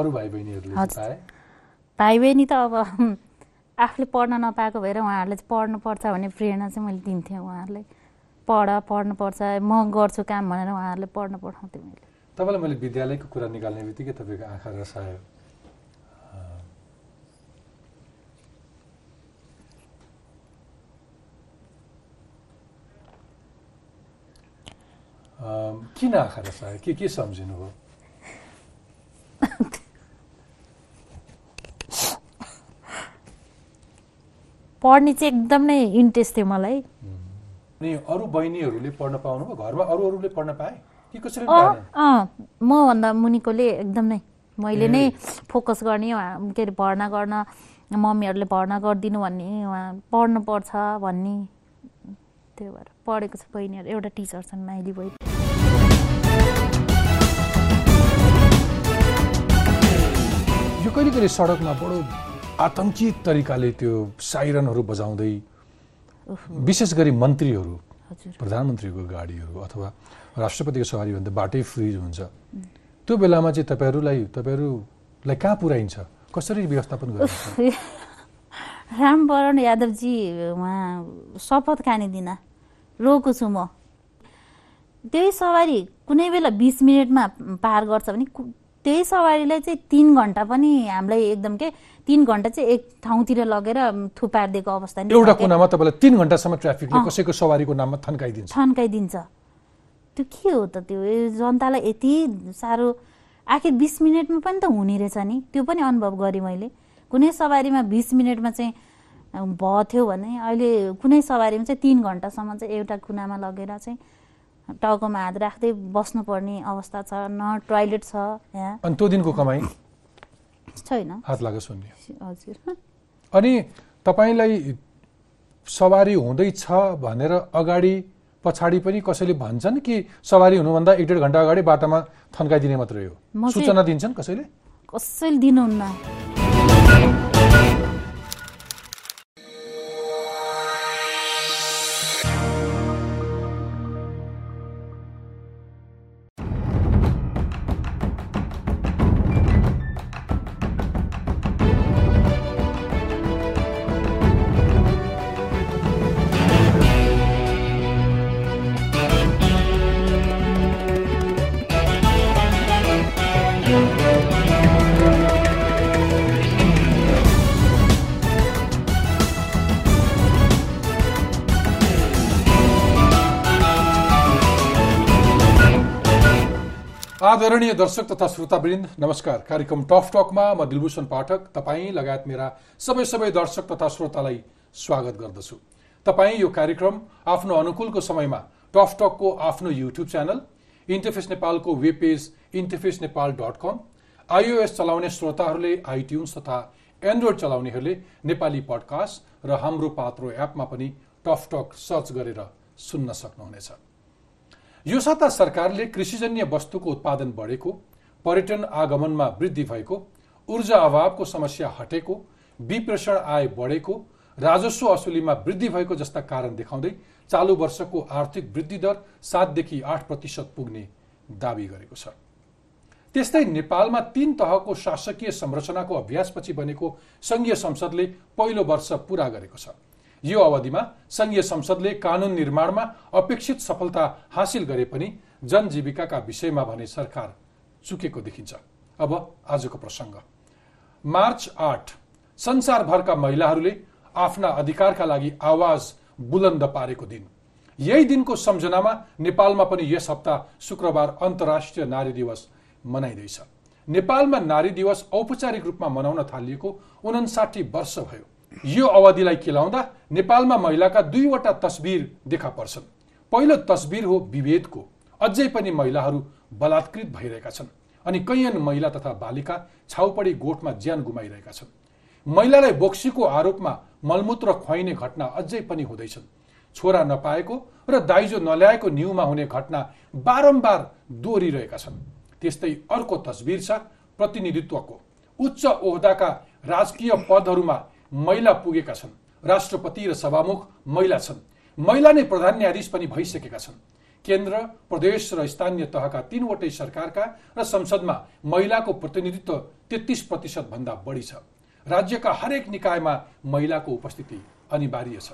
अरू भाइ बहिनीहरूले भाइ बहिनी त अब आफूले पढ्न नपाएको भएर उहाँहरूले पढ्नुपर्छ भन्ने प्रेरणा चाहिँ मैले दिन्थेँ उहाँहरूलाई। पढ पढ्नुपर्छ म गर्छु काम भनेर उहाँहरूले पढ्न पठाउँथेँ मैले। तपाईँलाई मैले विद्यालयको कुरा निकाल्ने बित्तिकै तपाईँको आँखा रसायो। किन आँखा रसायो? के के सम्झिनु पढ्ने चाहिँ एकदम नै इन्ट्रेस्ट थियो मलाई। अनि अरू बहिनीहरूले पढ्न पाउनुभयो? घरमा अरू अरूले पढ्न पाए? कि कसरी मभन्दा मुनिकोले एकदम नै मैले नै। फोकस गर्ने के अरे भर्ना गर्न मम्मीहरूले भर्ना गरिदिनु भन्ने उहाँ पढ्नु पर्छ भन्ने त्यो भएर पढेको छ बहिनीहरू एउटा टिचर छन् माइली बहिनी। यो कहिले कहिले सडकमा बडो आतङ्कित तरिकाले त्यो साइरनहरू बजाउँदै विशेष गरी मन्त्रीहरू प्रधानमन्त्रीको गाडीहरू अथवा राष्ट्रपतिको सवारी भन्दा बाटै फ्रिज हुन्छ। त्यो बेलामा चाहिँ तपाईँहरूलाई तपाईँहरूलाई कहाँ पुऱ्याइन्छ? कसरी व्यवस्थापन गर्नुहुन्छ रामवरण यादवजी उहाँ शपथ खाने दिन रोको छु म। त्यही सवारी कुनै बेला बिस मिनटमा पार गर्छ भने त्यही सवारीलाई चाहिँ तिन घन्टा पनि हामीलाई एकदम के तिन घन्टा चाहिँ एक ठाउँतिर लगेर थुपारिदिएको अवस्था एउटा। कुनामा तपाईँलाई तिन घन्टासम्म ट्राफिकले। कसैको सवारीको नाममा थन्काइदिन्छ। थन्काइदिन्छ। त्यो के हो त त्यो? जनतालाई यति साह्रो आखिर बिस मिनटमा पनि त हुने रहेछ नि। त्यो पनि अनुभव गरेँ मैले। कुनै सवारीमा बिस मिनटमा चाहिँ भयो थियो भने अहिले कुनै सवारीमा चाहिँ तिन घन्टासम्म चाहिँ एउटा कुनामा लगेर चाहिँ टाउकोमा हात राख्दै बस्नुपर्ने अवस्था छ न टोयलेट छ यहाँ अनि त्यो दिनको कमाइ छैन। हात लाग्यो सुन्ने। हजुर। अनि तपाईँलाई सवारी हुँदैछ भनेर अगाडि पछाडि पनि कसैले भन्छन् कि सवारी हुनुभन्दा एक डेढ घन्टा अगाडि बाटोमा थन्काइदिने मात्रै हो? सूचना दिन्छन् कसैले? कसैले दिनुहुन्न। आदरणीय दर्शक तथा श्रोतावृन्द नमस्कार। कार्यक्रम टफ टकमा म दिलभूषण पाठक तपाईँ लगायत मेरा सबै सबै दर्शक तथा श्रोतालाई स्वागत गर्दछु। तपाईँ यो कार्यक्रम आफ्नो अनुकूलको समयमा टफ टकको आफ्नो युट्युब च्यानल इन्टरफेस नेपालको web page interface Nepal dot com iOS चलाउने श्रोताहरूले आइट्युन्स तथा एन्ड्रोइड चलाउनेहरूले नेपाली पडकास्ट र हाम्रो पात्रो एपमा पनि टफ टक सर्च गरेर सुन्न सक्नुहुनेछ। यो साता सरकारले कृषिजन्य वस्तुको उत्पादन बढेको पर्यटन आगमनमा वृद्धि भएको ऊर्जा अभावको समस्या हटेको विप्रेषण आय बढेको राजस्व असुलीमा वृद्धि भएको जस्ता कारण देखाउँदै चालु वर्षको आर्थिक वृद्धि दर सातदेखि आठ प्रतिशत पुग्ने दावी गरेको छ। त्यस्तै नेपालमा तीन तहको शासकीय संरचनाको अभ्यासपछि बनेको संघीय संसदले पहिलो वर्ष पूरा गरेको छ। यो अवधिमा संघीय संसदले कानून निर्माणमा अपेक्षित सफलता हासिल गरे पनि जनजीविकाका विषयमा भने सरकार चुकेको देखिन्छ। अब आजको प्रसङ्ग। मार्च आठ संसारभरका महिलाहरूले आफ्ना अधिकारका लागि आवाज बुलन्द पारेको दिन। यही दिनको सम्झनामा नेपालमा पनि यस हप्ता शुक्रबार अन्तर्राष्ट्रिय नारी दिवस मनाइँदैछ। नेपालमा नारी दिवस औपचारिक रूपमा मनाउन थालिएको उनसाठी वर्ष भयो। यो अवधिलाई केलाउँदा नेपालमा महिलाका दुईवटा तस्बिर देखा पर्छन्। पहिलो तस्बिर हो विभेदको। अझै पनि महिलाहरू बलात्कृत भइरहेका छन् अनि कैयन महिला तथा बालिका छाउपडी गोठमा ज्यान गुमाइरहेका छन्। महिलालाई बोक्सीको आरोपमा मलमूत्र खुवाइने घटना अझै पनि हुँदैछन्। छोरा नपाएको र दाइजो नल्याएको न्युमा हुने घटना बारम्बार दोहोरिरहेका छन्। त्यस्तै अर्को तस्बिर छ प्रतिनिधित्वको। उच्च ओहदाका राजकीय पदहरूमा महिला पुगेका छन्। राष्ट्रपति र सभामुख महिला छन्। महिला नै प्रधान न्यायाधीश पनि भइसकेका छन्। केन्द्र प्रदेश र स्थानीय तहका तीनवटै सरकारका र संसदमा महिलाको प्रतिनिधित्व तेत्तिस प्रतिशतभन्दा बढी छ। राज्यका हरेक निकायमा महिलाको उपस्थिति अनिवार्य छ।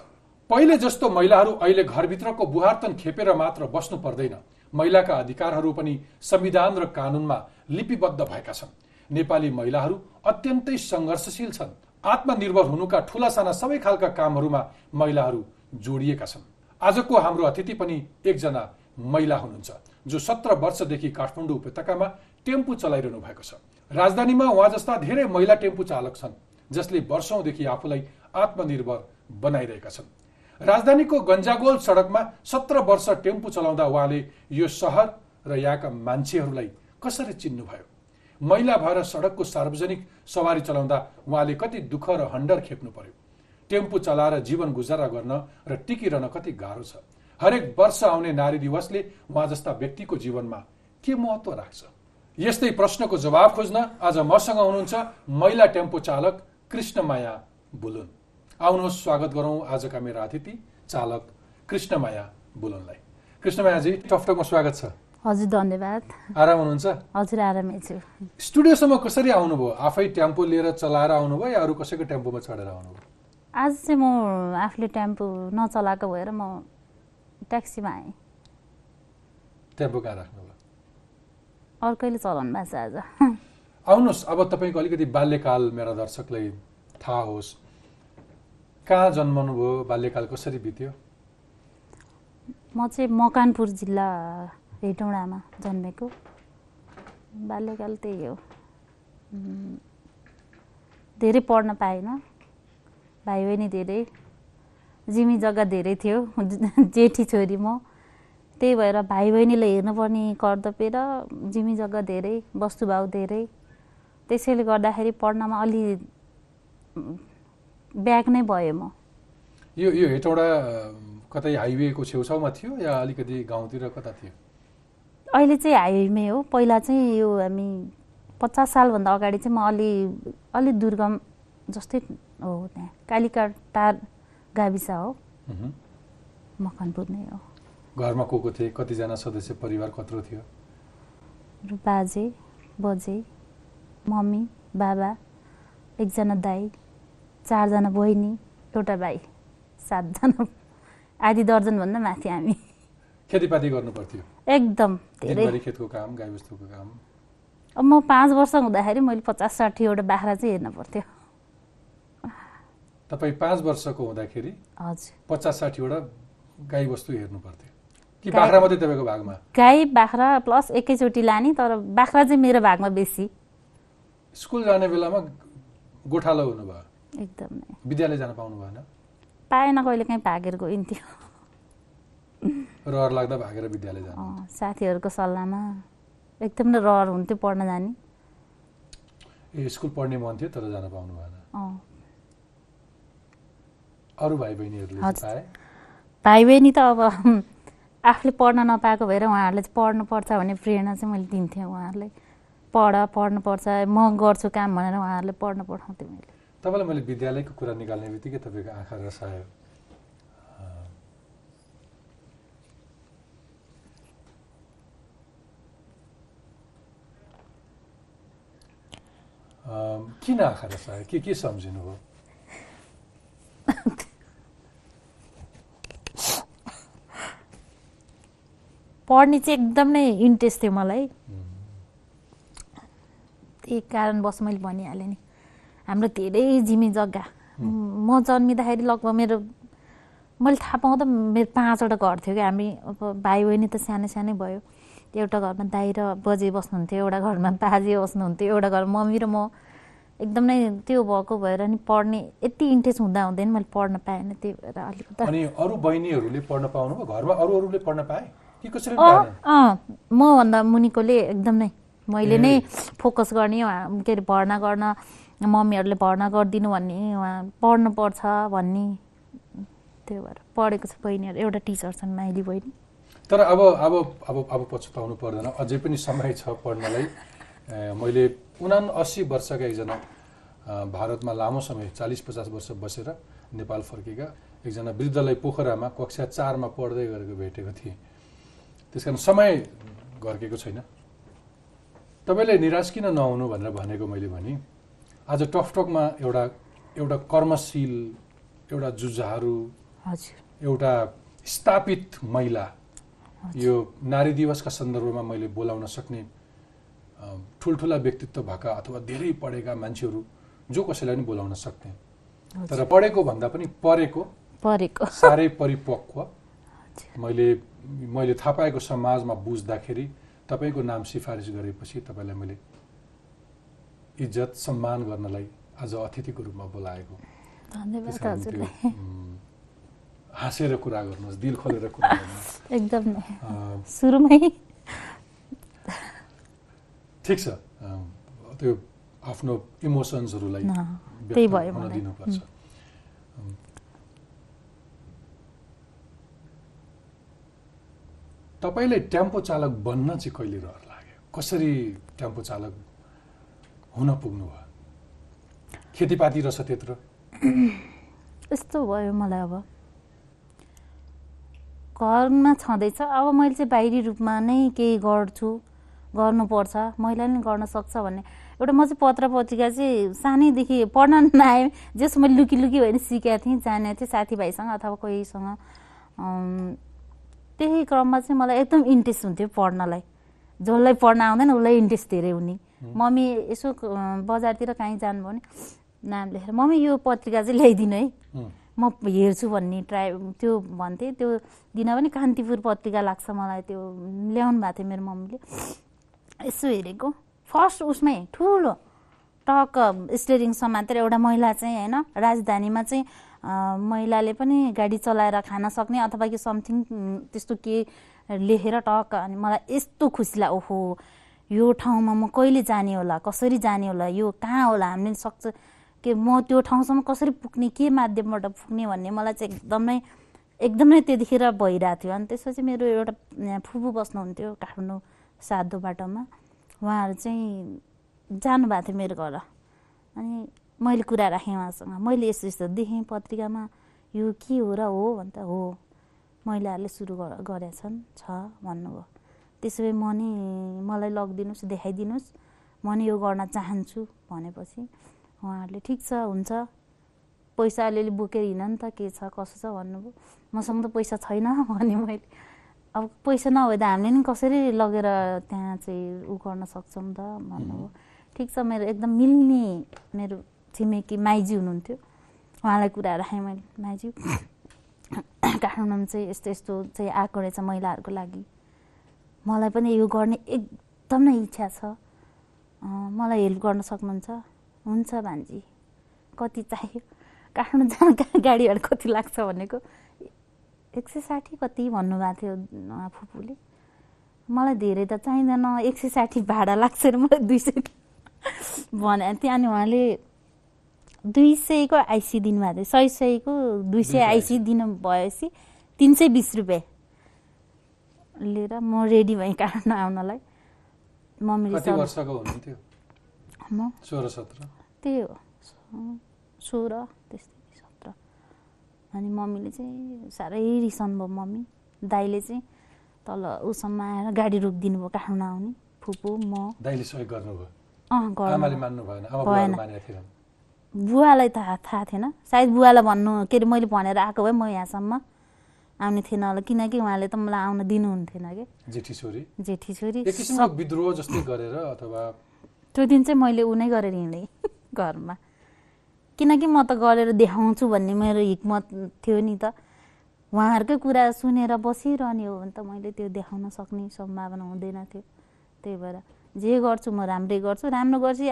पहिले जस्तो महिलाहरू अहिले घरभित्रको बुहार्तन खेपेर मात्र बस्नु पर्दैन। महिलाका अधिकारहरू पनि संविधान र कानुनमा लिपिबद्ध भएका छन्। नेपाली महिलाहरू अत्यन्तै सङ्घर्षशील छन्। आत्मनिर्भर हुनुका ठुला साना सबै खालका कामहरूमा महिलाहरू जोडिएका छन्। आजको हाम्रो अतिथि पनि एकजना महिला हुनुहुन्छ जो सत्र वर्षदेखि काठमाडौँ उपत्यकामा टेम्पू चलाइरहनु भएको छ। राजधानीमा उहाँ जस्ता धेरै महिला टेम्पू चालक छन् जसले वर्षौंदेखि आफूलाई आत्मनिर्भर बनाइरहेका छन्। राजधानीको गन्जागोल सडकमा सत्र वर्ष टेम्पू चलाउँदा उहाँले यो सहर र यहाँका मान्छेहरूलाई कसरी चिन्नुभयो? महिला भएर सडकको सार्वजनिक सवारी चलाउँदा उहाँले कति दुःख र हन्डर खेप्नु पर्यो। टेम्पू चलाएर जीवन गुजारा गर्न र टिकिरहन कति गाह्रो छ। हरेक वर्ष आउने नारी दिवसले उहाँ जस्ता व्यक्तिको जीवनमा के महत्व राख्छ? यस्तै प्रश्नको जवाब खोज्न आज मसँग हुनुहुन्छ महिला टेम्पो चालक कृष्णमाया बुलुन। आउनुहोस् स्वागत गरौँ आजका मेरा अतिथि चालक कृष्णमाया बुलुनलाई। कृष्णमायाजी टफटकमा स्वागत छ। हजुर धन्यवाद। आराम हुनुहुन्छ? हजुर आरामै छु। स्टुडियोसम्म कसरी आउनुभयो? आफै टेम्पो लिएर चलाएर आउनुभयो या अरू कसैको टेम्पोमा चढेर आउनुभयो? आज चाहिँ म आफूले टेम्पो नचलाएको भएर म ट्याक्सीमा आएँ। टेम्पो कहाँ राख्नुभयो? अर्कैले चलाउनु भएको छ आज। आउनुहोस् अब तपाईँको अलिकति बाल्यकाल मेरा दर्शकलाई थाहा होस्। कहाँ जन्मनुभयो बाल्यकाल कसरी बित्यो? म चाहिँ मकानपुर जिल्ला हेटौँडामा जन्मेको। बाल्यकाल त्यही हो। धेरै पढ्न पाएन। भाइ बहिनी धेरै जिमी जग्गा धेरै थियो। जेठी छोरी म। त्यही भएर भाइ बहिनीलाई हेर्नुपर्ने कर्तव्य र जिमी जग्गा धेरै वस्तुभाउ धेरै। त्यसैले गर्दाखेरि पढ्नमा अलि ब्याक नै भयो म। यो यो हेटौँडा कतै हाइवेको छेउछाउमा थियो या अलिकति गाउँतिर कता थियो? अहिले चाहिँ हाइवेमै हो। पहिला चाहिँ यो हामी पचास सालभन्दा अगाडि चाहिँ म अलि अलि दुर्गम जस्तै हो त्यहाँ। कालिका टार गाविस हो। मकनपुर नै हो। घरमा को को थिए? कतिजना सदस्य? परिवार कत्रो थियो? बाजे बजे मम्मी बाबा एकजना दाई चारजना बहिनी एउटा भाइ सातजना। आधी दर्जनभन्दा माथि हामी। खेतीपाती गर्नु पर्थ्यो। एकदम धेरै। खेतको काम गाईबस्तुको काम। अब म पाँच वर्ष हुँदाखेरि मैले पचास साठीवटा बाख्रा चाहिँ हेर्न पर्थ्यो। तपाईँ पाँच वर्षको हुँदाखेरि हजुर। पचास साठीवटा गाईबस्तु हेर्नु पर्थ्यो। कि गाई- बाख्रा मात्रै तपाईँको भागमा? गाई बाख्रा प्लस एकैचोटि लाने तर बाख्रा चाहिँ मेरो भागमा बेसी। स्कुल जाने बेलामा गोठालो हुनुभयो। एकदम। विद्यालय जान पाउनु भएन पाएन कहिले काहीँ भागेर गइन्थ्यो। रहर लाग्दा भागेर विद्यालय जानु। साथीहरूको सल्लाहमा एकदम नै रहर हुन्थ्यो पढ्न जाने। ए स्कुल पढ्ने मन थियो तर जान पाउनु भएन। अँ। अरू भाइ बहिनीहरूले। पाए? भाइ बहिनी त अब आफूले पढ्न नपाएको भएर उहाँहरूले चाहिँ पढ्नुपर्छ भन्ने प्रेरणा चाहिँ मैले दिन्थेँ उहाँहरूलाई। पढ पढ्नुपर्छ म गर्छु काम भनेर उहाँहरूले पढ्न पठाउँथेँ मैले। तपाईँलाई मैले विद्यालयको कुरा निकाल्ने बित्तिकै तपाईँको आँखा रसायो। किन आँखा रसायो के के सम्झिनु हो पढ्ने चाहिँ एकदम नै इन्ट्रेस्ट थियो मलाई त्यही कारणवश मैले भनिहालेँ नि हाम्रो धेरै जिमी जग्गा म जन्मिँदाखेरि लगभग मेरो मैले थाहा पाउँदा मेरो पाँचवटा घर थियो कि हामी अब भाइ बहिनी त सानै सानै भयो एउटा घरमा दाइ र बजे बस्नुहुन्थ्यो एउटा घरमा बाजे बस्नुहुन्थ्यो एउटा घर मम्मी र म एकदम नै त्यो भएको भएर नि पढ्ने यति इन्ट्रेस्ट हुँदा हुँदैन मैले पढ्न पाएन त्यही भएर अलिकति। अनि अरू बहिनीहरूले पढ्न पाउनुभयो? घरमा अरू अरूले पढ्न पाए? कि कसरी अँ मभन्दा मुनिकोले एकदम नै मैले नै। फोकस गर्ने के अरे भर्ना गर्न मम्मीहरूले भर्ना गरिदिनु भन्ने उहाँ पढ्नुपर्छ भन्ने त्यो भएर पढेको छ बहिनीहरू एउटा टिचर छन् माइली बहिनी। तर अब अब अब अब पछुताउनु पर्दैन। अझै पनि समय छ पढ्नलाई। मैले उना अस्सी वर्षका एकजना भारतमा लामो समय चालिस पचास वर्ष बसेर नेपाल फर्केका एकजना वृद्धलाई पोखरामा कक्षा चारमा पढ्दै गरेको भेटेको थिएँ। त्यस कारण समय घर्केको छैन। तपाईँले निराश किन नहुनु भनेर भनेको मैले भने आज टकटकमा एउटा एउटा कर्मशील एउटा जुझारु एउटा स्थापित महिला यो नारी दिवसका सन्दर्भमा मैले बोलाउन सक्ने ठुल्ठुला व्यक्तित्व भएका अथवा धेरै पढेका मान्छेहरू जो कसैलाई पनि बोलाउन सक्ने। तर पढेको भन्दा पनि परेको परेको। साह्रै परिपक्व। मैले मैले थाहा पाएको समाजमा बुझ्दाखेरि तपाईँको नाम सिफारिस गरेपछि तपाईँलाई मैले इज्जत सम्मान गर्नलाई आज अतिथिको रूपमा बोलाएको धन्यवाद त्यस कारण त्यो हजुरलाई उम्, हाँसेर कुरा गर्नुहोस् दिल खोलेर कुरा गर्नुहोस्। एकदम। सुरुमै। ठिक छ। त्यो आफ्नो इमोसन्सहरूलाई त्यही भयो। दिनुपर्छ. तपाईँले टेम्पो चालक बन्न चाहिँ कहिले रहर लाग्यो? कसरी टेम्पो चालक हुन पुग्नुभयो? खेतीपाती रहेछ त्यत्रो यस्तो भयो मलाई अब। घरमा छँदैछ। अब मैले चाहिँ बाहिरी रूपमा नै केही गर्छु गर्नुपर्छ। महिलाले नै गर्न सक्छ भन्ने। एउटा म चाहिँ पत्र पत्रिका चाहिँ सानैदेखि पढ्न नआएँ जस मैले लुकी लुकी होइन सिकेको थिएँ जानेको थिएँ साथीभाइसँग अथवा कोहीसँग। त्यही क्रममा चाहिँ मलाई एकदम इन्ट्रेस्ट हुन्थ्यो पढ्नलाई। जसलाई पढ्न आउँदैन उसलाई इन्ट्रेस्ट धेरै हुने। मम्मी यसो बजारतिर काहीँ जानुभयो भने नाम लेखेर मम्मी यो पत्रिका चाहिँ ल्याइदिनु है। म हेर्छु भन्ने ट्राई त्यो भन्थेँ त्यो दिन पनि कान्तिपुर पत्रिका लाग्छ मलाई त्यो ल्याउनु भएको थियो मेरो मम्मीले। यसो हेरेको। फर्स्ट उसमै ठुलो टक स्टेरिङ समातेर एउटा महिला चाहिँ होइन राजधानीमा चाहिँ महिलाले पनि गाडी चलाएर खान सक्ने अथवा कि समथिङ त्यस्तो के लेखेर टक अनि मलाई यस्तो खुसी लाग्यो। ओहो यो ठाउँमा म कहिले जाने होला कसरी जाने होला यो कहाँ होला हामीले सक्छ। के म त्यो ठाउँसम्म कसरी पुग्ने के माध्यमबाट पुग्ने भन्ने मलाई चाहिँ एकदमै एकदमै त्यतिखेर भइरहेको थियो। अनि त्यसपछि मेरो एउटा फुपू बस्नुहुन्थ्यो काठमाडौँ साधो बाटोमा उहाँहरू चाहिँ जानुभएको थियो मेरो घर। अनि मैले कुरा राखेँ उहाँसँग। मैले यस्तो यस्तो देखेँ पत्रिकामा यो के हो र हो भन्दा हो महिलाहरूले सुरु गर- गरेछन् छ भन्नुभयो। त्यसो भए म नि मलाई लगिदिनुहोस् देखाइदिनुहोस्। म नि यो गर्न चाहन्छु भनेपछि उहाँहरूले ठिक छ हुन्छ। पैसा अलिअलि बोकेर हिँड नि त के छ कसो छ भन्नुभयो। मसँग त पैसा छैन भने मैले अब पैसा नभए त हामीले नि कसरी लगेर त्यहाँ चाहिँ उ गर्न सक्छौँ त भन्नुभयो। ठिक छ मेरो एकदम मिल्ने मेरो छिमेकी माइजी हुनुहुन्थ्यो। उहाँलाई कुरा राखेँ मैले माइजी। काठमाडौँमा चाहिँ यस्तो यस्तो चाहिँ आएको रहेछ महिलाहरूको लागि। मलाई पनि यो गर्ने एकदम नै इच्छा छ। मलाई हेल्प गर्न सक्नुहुन्छ। हुन्छ भान्जी। कति चाहियो? काठमाडौँ जान गा- गाडी भाडा कति लाग्छ भनेको? एक सय साठी कति भन्नुभएको थियो फुपूले। मलाई धेरै त चाहिँदैन एक सय साठी भाडा लाग्छ अरे मलाई दुई सय भने थियो अनि उहाँले दुई सयको आइसी दिनुभएको थियो। सय सयको दुई सय आइसी दिनु भएपछि तिन सय बिस रुपियाँ लिएर म रेडी भएँ काठमाडौँ आउनलाई। मम्मीले कति सब- वर्षको हुनुहुन्थ्यो म सोह्र सत्र त्यही हो सोह्र त्यस्तै सत्र अनि मम्मीले चाहिँ साह्रै रिसाउनु भयो मम्मी दाइले चाहिँ तल उसम्म आएर गाडी रोकिदिनु भयो काठमाडौँ आउने फुपू म दाइले सहयोग गर्नुभयो भएन आमा बुवालाई थाहा थाहा थिएन सायद बुवालाई भन्नु के अरे मैले भनेर आएको भए म यहाँसम्म आउने थिएन होला किनकि उहाँले त मलाई आउन दिनुहुन्थेन कि जेठी छोरी जेठी छोरी विद्रोह जस्तै गरेर अथवा त्यो दिन चाहिँ मैले ऊ नै गरेर हिँडेँ घरमा। किनकि म त गरेर देखाउँछु भन्ने मेरो हिक्मत थियो नि त। उहाँहरूकै कुरा सुनेर बसिरहने हो भने त मैले त्यो देखाउन सक्ने सम्भावना हुँदैन थियो। त्यही भएर जे गर्छु म राम्रै गर्छु। राम्रो गर्छु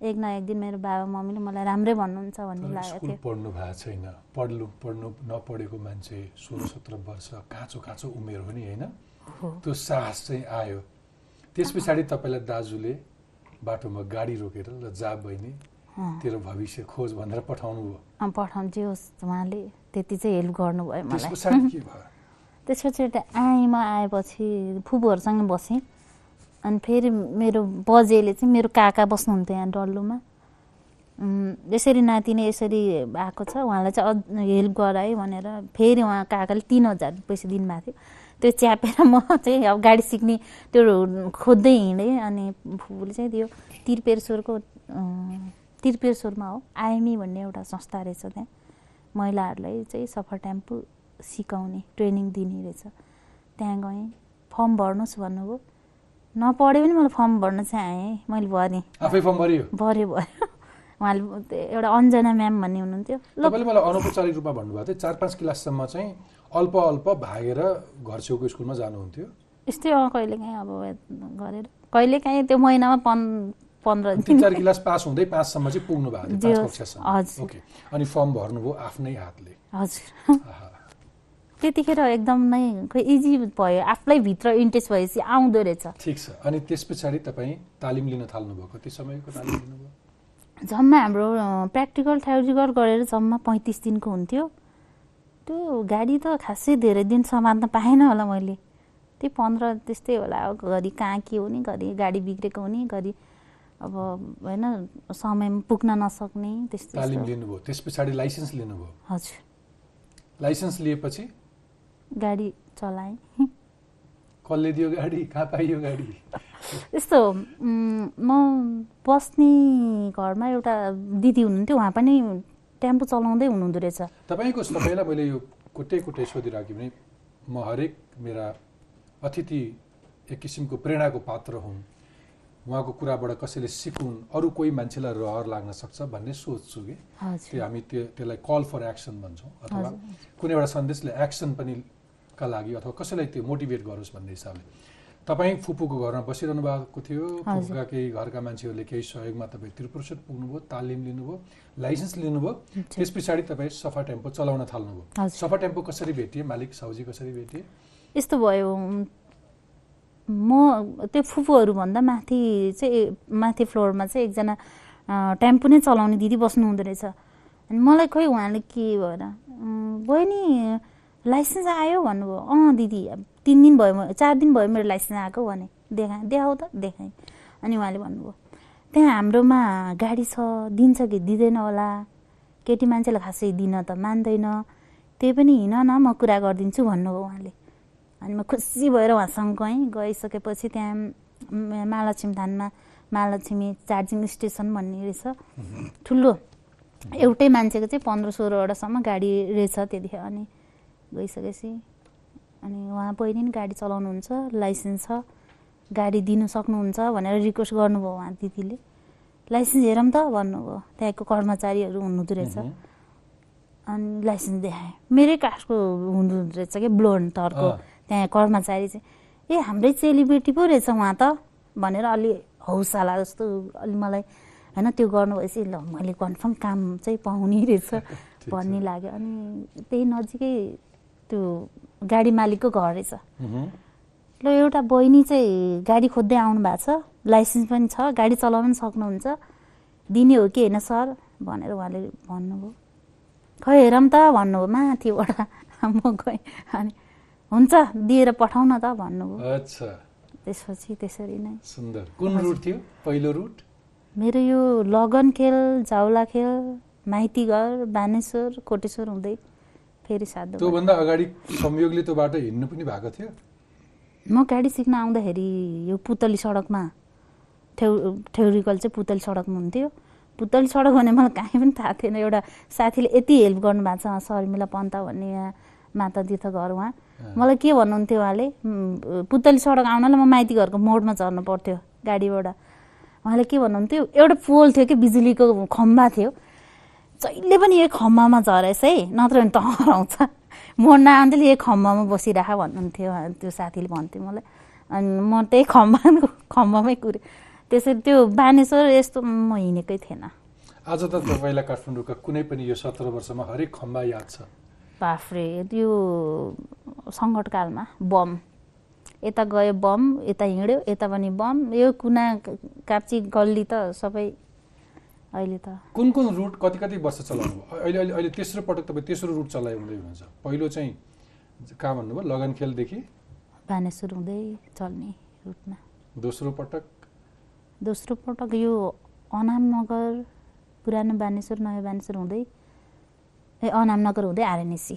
एक न एक दिन मेरो बाबा मम्मीले मलाई राम्रै भन्नुहुन्छ भन्ने लागेको स्कुल थियो। पढ्नु भएको छैन। पढ्नु पढ्नु नपढेको मान्छे सोह्र सत्र वर्ष काँचो काँचो उमेर हो नि होइन? त्यो साहस चाहिँ आयो। त्यस पछाडि तपाईँलाई दाजुले बाटोमा गाडी रोकेर ल जा बहिनी। तेरो भविष्य खोज भनेर पठाउनु भयो। होस् उहाँले त्यति चाहिँ हेल्प गर्नुभयो मलाई। पछाडि के भयो? त्यसपछि आएँ म आएपछि फुपूहरूसँग बसेँ। अनि फेरि मेरो बजेले चाहिँ मेरो काका बस्नुहुन्थ्यो यहाँ डल्लोमा। यसरी नातिनी यसरी आएको छ उहाँलाई चाहिँ हेल्प गराएँ भनेर फेरि उहाँ काकाले तिन हजार पैसा दिनुभएको थियो। त्यो च्यापेर म चाहिँ अब गाडी सिक्ने त्यो खोज्दै हिँडेँ अनि फुपूले चाहिँ त्यो त्रिपेश्वरको त्रिपेश्वरमा हो आइएमई भन्ने एउटा संस्था रहेछ त्यहाँ। महिलाहरूलाई चाहिँ सफर टेम्पो सिकाउने ट्रेनिङ दिने रहेछ। त्यहाँ गएँ फर्म भर्नुहोस् भन्नुभयो। नपढे पनि मैले फर्म भर्न चाहिँ आएँ मैले भरेँ। आफै फर्म भरियो? भऱ्यो भऱ्यो उहाँले एउटा अञ्जना म्याम भन्ने हुनुहुन्थ्यो। मलाई अनौपचारिक रूपमा भन्नुभएको थियो चार पाँच क्लाससम्म चाहिँ अल्प अल्प भागेर घर छेउको स्कुलमा जानुहुन्थ्यो। यस्तै अँ कहिलेकाहीँ अब गरेर। कहिलेकाहीँ त्यो महिनामा पन् पन्ध्र तिन चार क्लास पास हुँदै पाँचसम्म चाहिँ पुग्नु भएको थियो हजुर। ओके। अनि फर्म भर्नुभयो आफ्नै हातले। हजुर। त्यतिखेर एकदम नै खोइ इजी भयो आफूलाई भित्र इन्ट्रेस्ट भएपछि आउँदो रहेछ। ठिक छ। अनि त्यस पछाडि तपाईँ तालिम लिन थाल्नुभयो कति समयको तालिम लिनुभयो? जम्मा हाम्रो प्र्याक्टिकल थ्योरिकल गरेर जम्मा पैँतिस दिनको हुन्थ्यो। त्यो गाडी त खासै धेरै दिन समात्न पाएन होला मैले। त्यही पन्ध्र त्यस्तै होला अब घरि कहाँ के हुने घरि गाडी बिग्रेको हुने घरि अब होइन समयमा पुग्न नसक्ने त्यस्तो तालिम। लिनुभयो। त्यस पछाडि लाइसेन्स लिनुभयो। हजुर। लाइसेन्स लिएपछि? गाडी चलाएँ। कसले दियो गाडी? कहाँ पाइयो गाडी? यस्तो म बस्ने घरमा एउटा दिदी हुनुहुन्थ्यो उहाँ पनि टेम्पो चलाउँदै हुनुहुँदो रहेछ। तपाईँको तपाईँलाई मैले यो कुटै कुटै सोधिराखेँ भने म हरेक मेरा अतिथि एक किसिमको प्रेरणाको पात्र हुन् उहाँको कुराबाट कसैले सिकुन् अरू कोही मान्छेलाई रहर लाग्न सक्छ भन्ने सोच्छु कि। त्यो हामी त्यो त्यसलाई कल फर एक्सन भन्छौँ अथवा कुनै एउटा सन्देशले एक्सन पनि का लागि अथवा कसैलाई त्यो मोटिभेट गरोस् भन्ने हिसाबले। तपाईँ फुपूको घरमा बसिरहनु भएको थियो। फुपूका केही घरका मान्छेहरूले केही सहयोगमा तपाईँ त्रिपुरेश्वर पुग्नुभयो तालिम लिनुभयो लाइसेन्स लिनुभयो। त्यस पछाडि तपाईँ सफा टेम्पो चलाउन थाल्नुभयो। सफा टेम्पो कसरी भेटिए? मालिक साउजी कसरी भेटिए? यस्तो भयो। म त्यो फुपूहरूभन्दा माथि चाहिँ माथि फ्लोरमा चाहिँ एकजना टेम्पो नै चलाउने दिदी बस्नु हुँदो रहेछ। अनि मलाई खोइ उहाँले के भएर "उम्, बहिनी लाइसेन्स आयो भन्नुभयो। अँ दिदी तिन दिन भयो म चार दिन भयो मेरो लाइसेन्स आएको भने। देखाएँ देखाऊ त देखाएँ अनि उहाँले भन्नुभयो त्यहाँ हाम्रोमा गाडी छ दिन्छ कि दिँदैन होला। केटी मान्छेलाई खासै दिन त मान्दैन। त्यही पनि हिँड न म कुरा गरिदिन्छु भन्नुभयो उहाँले। अनि म खुसी भएर उहाँसँग गएँ। गइसकेपछि त्यहाँ महालक्ष्मी धानमा महालक्ष्मी चार्जिङ स्टेसन भन्ने रहेछ। ठुलो एउटै मान्छेको चाहिँ पन्ध्र सोह्रवटासम्म गाडी रहेछ त्यतिखेर अनि गइसकेपछि अनि उहाँ बहिनी नि गाडी चलाउनुहुन्छ लाइसेन्स छ गाडी दिनु सक्नुहुन्छ भनेर रिक्वेस्ट गर्नुभयो उहाँ दिदीले। लाइसेन्स हेरौँ त भन्नुभयो त्यहाँको कर्मचारीहरू हुनुहुँदो रहेछ। अनि लाइसेन्स देखाएँ। मेरै कास्टको हुनुहुँदो रहेछ क्या ब्लोन तर्को। त्यहाँ कर्मचारी चाहिँ ए हाम्रै चेलीबेटी पो रहेछ उहाँ त। भनेर अलि हौसला जस्तो अलि मलाई होइन त्यो गर्नु भएपछि ल मैले कन्फर्म काम चाहिँ पाउने रहेछ भन्ने लाग्यो। अनि त्यही नजिकै त्यो गाडी मालिकको घर रहेछ। ल एउटा बहिनी चाहिँ गाडी खोज्दै आउनु भएको छ। लाइसेन्स पनि छ गाडी चलाउन पनि सक्नुहुन्छ। दिने हो कि होइन सर? भनेर उहाँले भन्नुभयो। खै हेरौँ त भन्नुभयो माथिबाट। म गएँ अनि हुन्छ दिएर पठाउन त भन्नुभयो। त्यसपछि त्यसरी नै। सुन्दर। कुन रुट थियो? पहिलो रुट मेरो यो लगन खेल जाउला खेल माइतीघर बानेश्वर कोटेश्वर हुँदै फेरि साधु त्योभन्दा अगाडि संयोगले त्यो बाटो हिँड्नु पनि भएको थियो? म गाडी सिक्न आउँदाखेरि यो पुतली सडकमा ठेउ ठेउरिकल चाहिँ पुतली सडकमा हुन्थ्यो। पुतली सडक भने मलाई कहीँ पनि थाहा थिएन। एउटा साथीले यति हेल्प गर्नुभएको छ शर्मिला पन्त भन्ने यहाँ माता तीर्थ घर उहाँ मलाई के भन्नुहुन्थ्यो उहाँले "उम्, पुतली सडक आउनलाई म माइती घरको मोडमा झर्नु पर्थ्यो गाडीबाट। उहाँले के भन्नुहुन्थ्यो एउटा पोल थियो कि बिजुलीको खम्बा थियो जहिले पनि यो खम्बामा झरेस् है नत्र भने त हराउँछ। म नआउँदै यो खम्बामा बसिराख भन्नुहुन्थ्यो त्यो साथीले भन्थ्यो मलाई। अनि म त्यही खम्बा खम्बामै कुरेँ। त्यसरी त्यो बानेश्वर यस्तो म हिँडेकै थिएन। आज त तपाईँलाई काठमाडौँका कुनै पनि यो सत्र वर्षमा हरेक खम्बा याद छ। बाफ्रे त्यो सङ्कटकालमा बम। यता गयो बम यता हिँड्यो यता पनि बम। यो कुना काप्ची गल्ली त सबै अहिले त। कुन कुन रुट कति कति वर्ष चलाउनु भयो अहिले अहिले अहिले तेस्रो पटक तपाईँ तेस्रो रुट चलाइ हुँदै हुनुहुन्छ। पहिलो चाहिँ कहाँ भन्नुभयो? लगनखेलदेखि बानेश्वर हुँदै चल्ने रुटमा दोस्रो पटक? दोस्रो पटक यो अनामनगर पुरानो बानेश्वर नयाँ बानेश्वर हुँदै ए अनामनगर हुँदै आरएनएसी।